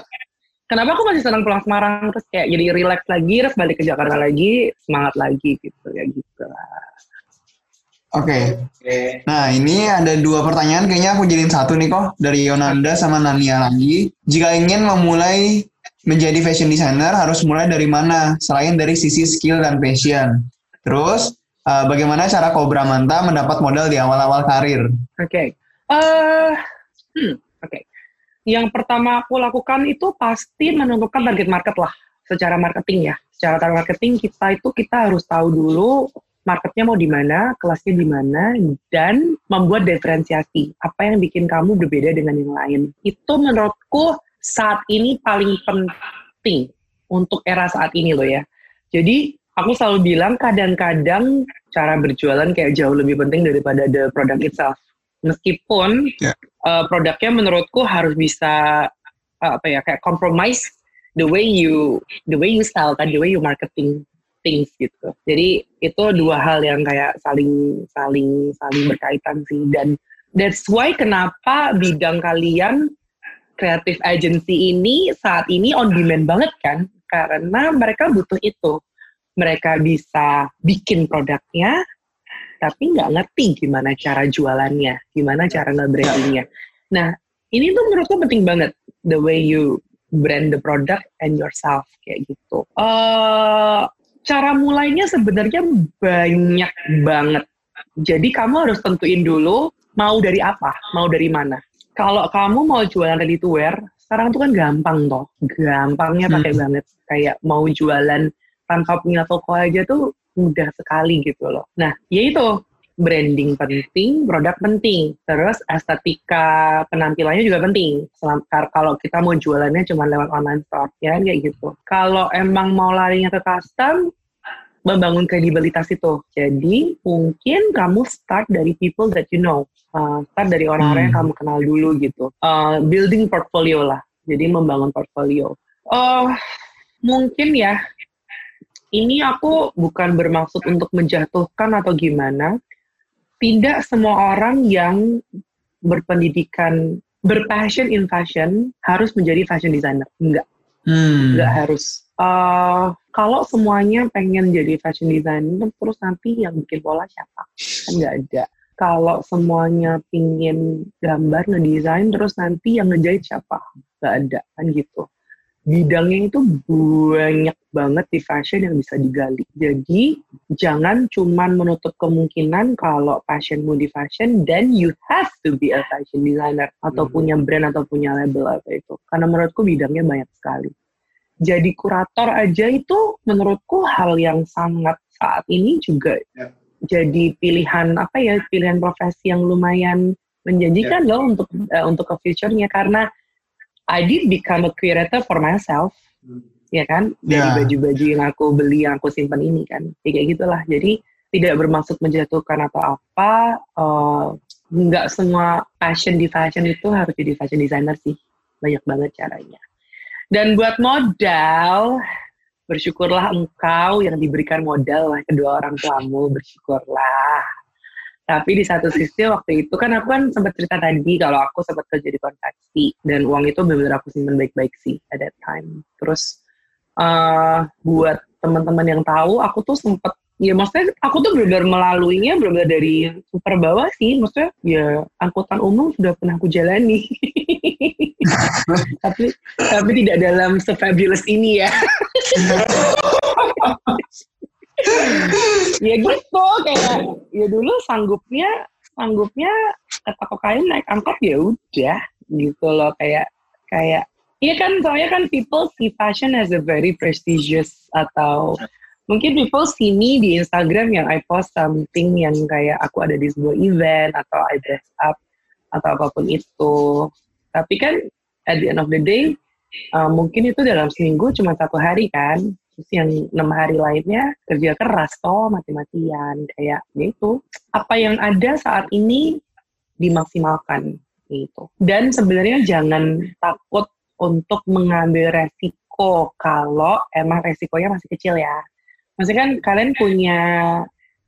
kenapa aku masih senang pulang Semarang terus kayak jadi relax lagi terus balik ke Jakarta lagi semangat lagi gitu ya gitu lah. Oke. Okay. Nah, ini ada dua pertanyaan kayaknya aku jadiin satu nih kok dari Yonanda sama Nania lagi. Jika ingin memulai menjadi fashion designer harus mulai dari mana selain dari sisi skill dan passion? Terus uh, bagaimana cara Cobra Manta mendapat modal di awal-awal karir? Oke. Okay. Uh, eh, hmm, Oke. Okay. Yang pertama aku lakukan itu pasti menentukan target market lah secara marketing ya. Secara target marketing kita itu kita harus tahu dulu marketnya mau di mana, kelasnya di mana, dan membuat diferensiasi. Apa yang bikin kamu berbeda dengan yang lain. Itu menurutku saat ini paling penting untuk era saat ini loh ya. Jadi aku selalu bilang kadang-kadang cara berjualan kayak jauh lebih penting daripada the product itself. Meskipun yeah. uh, produknya menurutku harus bisa uh, apa ya kayak compromise the way you the way you sell kan the way you marketing things gitu. Jadi itu dua hal yang kayak saling saling saling berkaitan sih dan that's why kenapa bidang kalian creative agency ini saat ini on demand banget kan karena mereka butuh itu mereka bisa bikin produknya, tapi nggak ngerti gimana cara jualannya, gimana cara nge-brandingnya. Nah, ini tuh menurutku penting banget, the way you brand the product and yourself, kayak gitu. Uh, cara mulainya sebenarnya banyak banget. Jadi kamu harus tentuin dulu mau dari apa, mau dari mana. Kalau kamu mau jualan ready to wear, sekarang tuh kan gampang toh, gampangnya pakai hmm. banget. Kayak mau jualan tanpa punya toko aja tuh mudah sekali gitu loh. Nah, yaitu branding penting, produk penting, terus estetika penampilannya juga penting. Kalau kita mau jualannya cuma lewat online store, ya kan, kayak gitu. Kalau emang mau larinya ke custom, membangun kredibilitas itu. Jadi mungkin kamu start dari people that you know, uh, start dari orang-orang hmm. yang kamu kenal dulu gitu. Uh, building portfolio lah. Jadi membangun portfolio. Oh, mungkin ya ini aku bukan bermaksud untuk menjatuhkan atau gimana, tidak semua orang yang berpendidikan berpassion in fashion harus menjadi fashion designer. Enggak. Hmm. Enggak harus. Uh, kalau semuanya pengen jadi fashion designer, terus nanti yang bikin pola siapa? Kan nggak ada. Kalau semuanya pingin gambar, ngedesain, terus nanti yang ngejahit siapa? Nggak ada, kan gitu. Bidangnya itu banyak banget di fashion yang bisa digali. Jadi, jangan cuman menutup kemungkinan kalau passionmu di fashion, then you have to be a fashion designer. Atau Hmm. punya brand, atau punya label apa itu. Karena menurutku bidangnya banyak sekali jadi kurator aja itu menurutku hal yang sangat saat ini juga Ya. jadi pilihan apa ya pilihan profesi yang lumayan menjanjikan Ya. loh untuk eh, untuk ke future-nya karena I did become a curator for myself Hmm. ya kan? Dari Ya. baju-baju yang aku beli yang aku simpan ini kan. Ya, kayak gitulah. Jadi tidak bermaksud menjatuhkan atau apa eh, nggak semua passion di fashion itu harus jadi fashion designer sih. Banyak banget caranya. Dan buat modal bersyukurlah engkau yang diberikan modal oleh kedua orang tuamu bersyukurlah tapi di satu sisi waktu itu kan aku kan sempat cerita tadi kalau aku sempat kerja di konveksi dan uang itu benar-benar aku simpan baik-baik sih at that time. Terus eh buat teman-teman yang tahu aku tuh sempat ya maksudnya aku tuh benar-benar melaluinya benar-benar dari super bawah sih. Maksudnya ya angkutan umum sudah pernah aku jalani. Tapi tapi tidak dalam se-fabulous ini ya ya gitu kayak ya dulu sanggupnya sanggupnya kata kokain naik angkot ya udah gitu loh kayak kayak Iya kan, soalnya kan people see fashion as a very prestigious atau mungkin people see me di Instagram yang I post something yang kayak aku ada di sebuah event atau I dress up atau apa pun itu. Tapi kan at the end of the day, uh, mungkin itu dalam seminggu cuma satu hari kan. Terus yang enam hari lainnya kerja keras toh mati-matian kayak gitu. Apa yang ada saat ini dimaksimalkan gitu. Dan sebenarnya jangan takut untuk mengambil resiko kalau emang resikonya masih kecil ya. Maksudnya kan kalian punya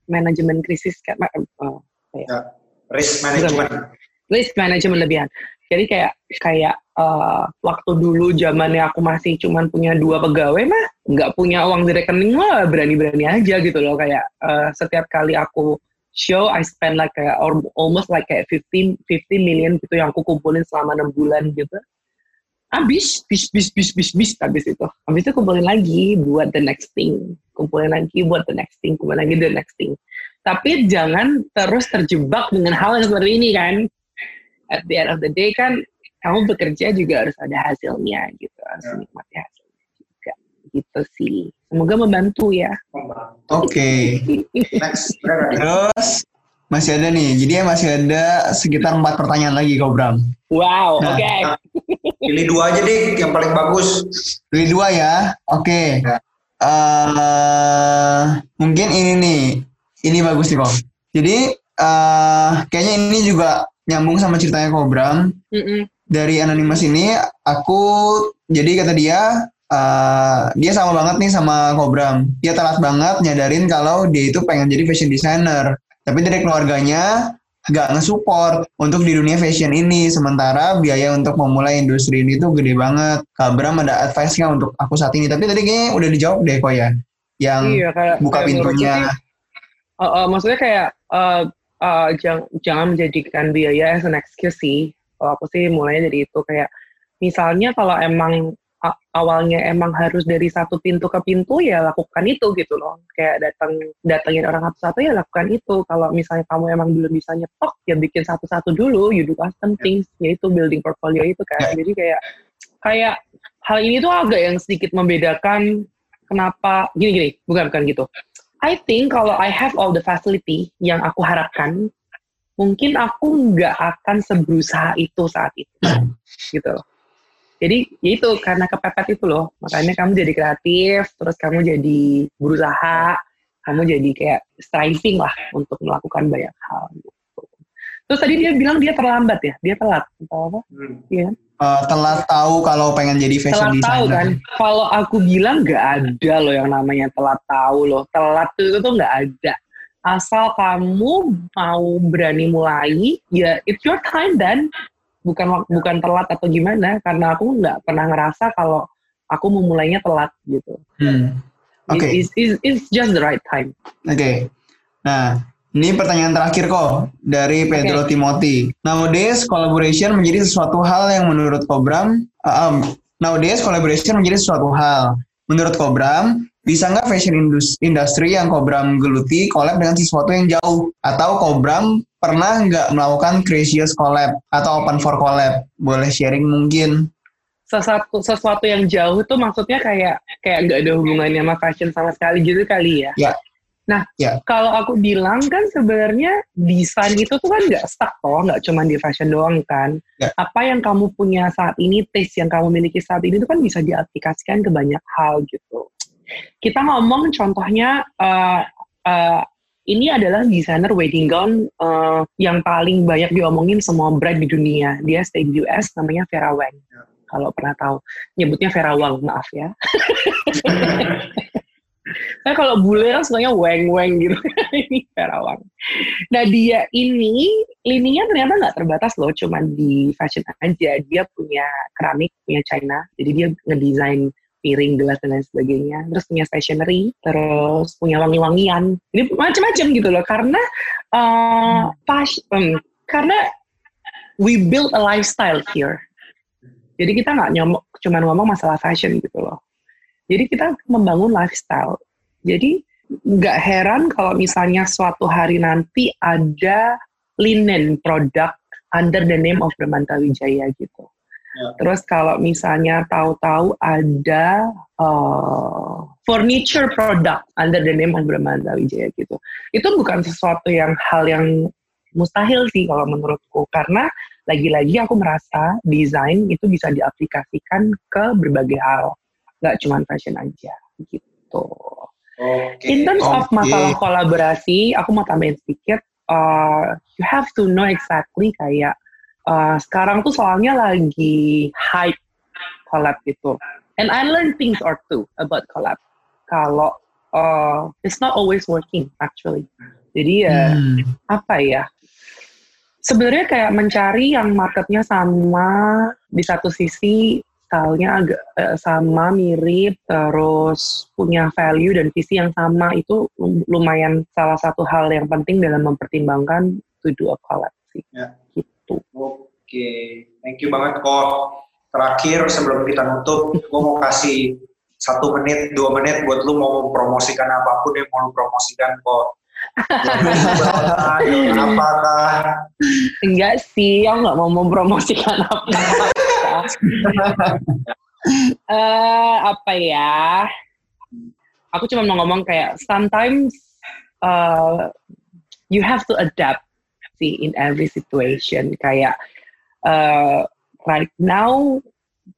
manajemen krisis kan? Oh, ya. Risk management. Risk management lebihan. Jadi kayak kayak uh, waktu dulu zamannya aku masih cuman punya dua pegawai mah nggak punya uang di rekening mah berani-berani aja gitu loh. Kayak uh, setiap kali aku show I spend like kayak almost like kayak 15 50 million gitu yang aku kumpulin selama enam bulan gitu. Habis bis bis bis bis bis habis itu. Habis itu kumpulin lagi buat the next thing. Kumpulin lagi buat the next thing kumpulin lagi the next thing. Tapi jangan terus terjebak dengan hal yang seperti ini kan at the end of the day kan kamu bekerja juga harus ada hasilnya gitu harus Ya. menikmati hasilnya juga gitu sih semoga membantu ya Oke. Next. Bener, Terus masih ada nih. Jadi ya masih ada sekitar empat pertanyaan lagi kau Bram. wow Nah, oke Pilih dua aja deh yang paling bagus. Pilih dua ya. Oke. Ya. Eh, mungkin ini nih. Ini bagus nih kok. Jadi eh kayaknya ini juga nyambung sama ceritanya Kobram. Mm-mm. Dari anonimus ini aku jadi kata dia eh dia sama banget nih sama Kobram. Dia telat banget nyadarin kalau dia itu pengen jadi fashion designer. Tapi dari keluarganya gak nge-support untuk di dunia fashion ini. Sementara biaya untuk memulai industri ini tuh gede banget. Kak Bram ada advice nggak untuk aku saat ini? Tapi tadi kayaknya udah dijawab deh kok ya. Yang iya kayak buka kayak pintunya. sih, uh, uh, maksudnya kayak uh, uh, jangan jangan menjadikan biaya as an excuse sih. Kalau aku sih mulainya dari itu kayak misalnya kalau emang awalnya emang harus dari satu pintu ke pintu ya lakukan itu gitu loh. Kayak datang datengin orang satu-satu ya lakukan itu. Kalau misalnya kamu emang belum bisa nyetok ya bikin satu-satu dulu. You do custom things yaitu building portfolio itu kan. Jadi kayak kayak hal ini tuh agak yang sedikit membedakan kenapa gini gini bukan bukan gitu. I think kalau I have all the facility yang aku harapkan, mungkin aku nggak akan seberusaha itu saat itu, gitu loh. Jadi ya itu karena kepepet itu loh, makanya kamu jadi kreatif, terus kamu jadi berusaha, kamu jadi kayak striving lah untuk melakukan banyak hal. Gitu. Terus tadi dia bilang dia terlambat ya, dia telat atau apa? Hmm. Iya. eh, telat tahu kalau pengen jadi fashion telat tahu designer. kan kalau aku bilang nggak ada loh yang namanya telat tahu loh telat itu tuh nggak ada asal kamu mau berani mulai ya it's your time dan bukan bukan telat atau gimana karena aku nggak pernah ngerasa kalau aku memulainya telat gitu. Hmm. Oke. Okay. It's, it's, it's just the right time. Oke. Okay. Nah, ini pertanyaan terakhir kok dari Pedro okay. Timothy. Nowadays collaboration menjadi sesuatu hal yang menurut Kobram, uh, um, nowadays collaboration menjadi sesuatu hal. Menurut Kobram, bisa nggak fashion industry yang Kobram geluti collab dengan sesuatu yang jauh? Atau Kobram pernah nggak melakukan craziest collab atau open for collab? Boleh sharing mungkin? sesuatu sesuatu yang jauh tuh maksudnya kayak kayak nggak ada hubungannya sama fashion sama sekali gitu kali ya. Ya. Nah, ya. kalau aku bilang kan sebenarnya desain itu tuh kan nggak stuck toh, nggak cuma di fashion doang kan. Ya. Apa yang kamu punya saat ini, taste yang kamu miliki saat ini itu kan bisa diaplikasikan ke banyak hal gitu. Kita ngomong contohnya uh, uh, ini adalah desainer wedding gown uh, yang paling banyak diomongin semua brand di dunia. Dia stay di US, namanya Vera Wang. Ya kalau pernah tahu. Nyebutnya Vera Wang, maaf ya. Saya kalau bule kan sukanya weng-weng gitu. ini Vera Wang. Nah dia ini, lininya ternyata nggak terbatas loh, cuma di fashion aja. Dia punya keramik, punya China. Jadi dia ngedesain piring, gelas, dan lain sebagainya. Terus punya stationery, terus punya wangi-wangian. Jadi macam-macam gitu loh. Karena uh, pas, um, karena we build a lifestyle here jadi kita nggak nyomok, cuma ngomong masalah fashion gitu loh. Jadi kita membangun lifestyle. Jadi nggak heran kalau misalnya suatu hari nanti ada linen produk under the name of Brahmanta Wijaya gitu. Ya. Terus kalau misalnya tahu-tahu ada uh, furniture product under the name of Brahmanta Wijaya gitu. Itu bukan sesuatu yang hal yang mustahil sih kalau menurutku karena lagi-lagi aku merasa desain itu bisa diaplikasikan ke berbagai hal, nggak cuma fashion aja gitu. Okay. In terms okay. of masalah kolaborasi, aku mau tambahin sedikit. Uh, you have to know exactly kayak uh, sekarang tuh soalnya lagi hype collab gitu. And I learn things or two about collab. Kalau uh, it's not always working actually. Jadi ya hmm. apa ya? sebenarnya kayak mencari yang marketnya sama di satu sisi stylenya agak uh, sama mirip terus punya value dan visi yang sama. Itu lumayan salah satu hal yang penting dalam mempertimbangkan to do a collab sih ya. gitu. Oke. Okay. thank you banget kok terakhir sebelum kita nutup gue mau kasih satu menit dua menit buat lu mau mempromosikan apa pun yang mau lu promosikan kok Apakah? Enggak sih, aku nggak mau mempromosikan apa. uh, apa ya? Aku cuma mau ngomong kayak sometimes uh, you have to adapt sih in every situation. Kayak uh, right now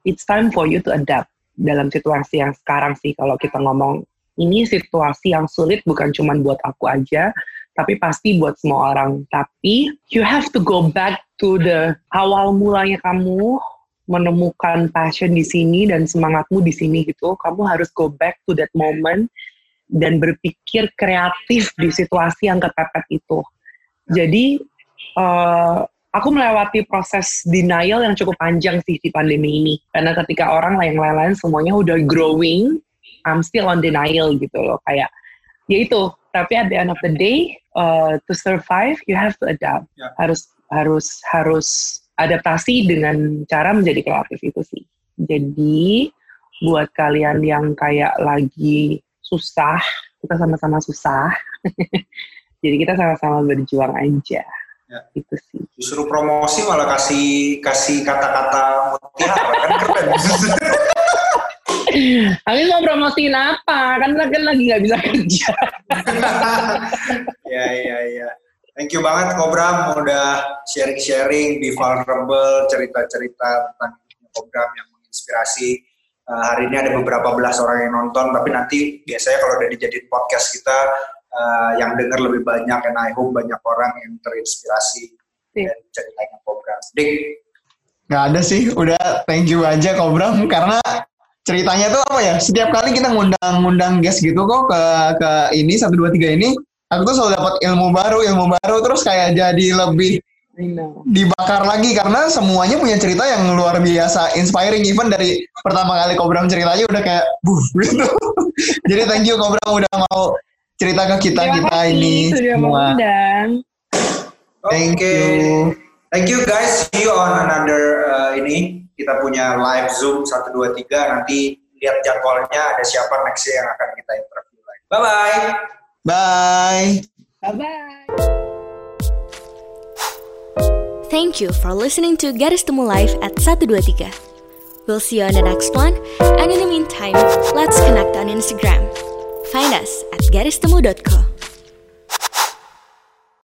it's time for you to adapt dalam situasi yang sekarang sih kalau kita ngomong ini situasi yang sulit bukan cuma buat aku aja, tapi pasti buat semua orang. Tapi you have to go back to the awal mulanya kamu menemukan passion di sini dan semangatmu di sini gitu. Kamu harus go back to that moment dan berpikir kreatif di situasi yang kepepet itu. Jadi uh, aku melewati proses denial yang cukup panjang sih di pandemi ini. Karena ketika orang lain-lain semuanya udah growing, I'm still on denial gitu loh kayak ya itu. Tapi at the end of the day uh, to survive you have to adapt. Yeah. harus harus harus adaptasi dengan cara menjadi kreatif itu sih. Jadi buat kalian yang kayak lagi susah kita sama-sama susah jadi kita sama-sama berjuang aja. Ya. itu sih. Disuruh promosi malah kasih kasih kata-kata mutiara kan keren Amin mau promosiin apa? Kan kan lagi nggak bisa kerja. ya ya ya. Thank you banget Kobram udah sharing-sharing di vulnerable cerita-cerita tentang Kobram yang menginspirasi. Uh, hari ini ada beberapa belas orang yang nonton, tapi nanti biasanya kalau udah dijadiin podcast kita uh, yang dengar lebih banyak, dan I hope banyak orang yang terinspirasi yeah. dari ceritanya Kobram. Dik, Nggak ada sih, udah thank you aja Kobram karena ceritanya tuh apa ya? Setiap kali kita ngundang-ngundang guest gitu kok ke ke ini satu dua tiga ini aku tuh selalu dapat ilmu baru ilmu baru terus kayak jadi lebih dibakar lagi karena semuanya punya cerita yang luar biasa inspiring. Even dari pertama kali Kobram ceritanya udah kayak buh gitu. Jadi thank you Kobram udah mau cerita ke kita kita ini semua. thank you. Thank you guys. See you on another uh, ini kita punya live zoom satu dua tiga nanti lihat jadwalnya ada siapa next yang akan kita interview lagi bye bye bye bye bye Thank you for listening to Garis Temu Live at 123. We'll see you on the next one, and in the meantime, let's connect on Instagram. Find us at garistemu.co.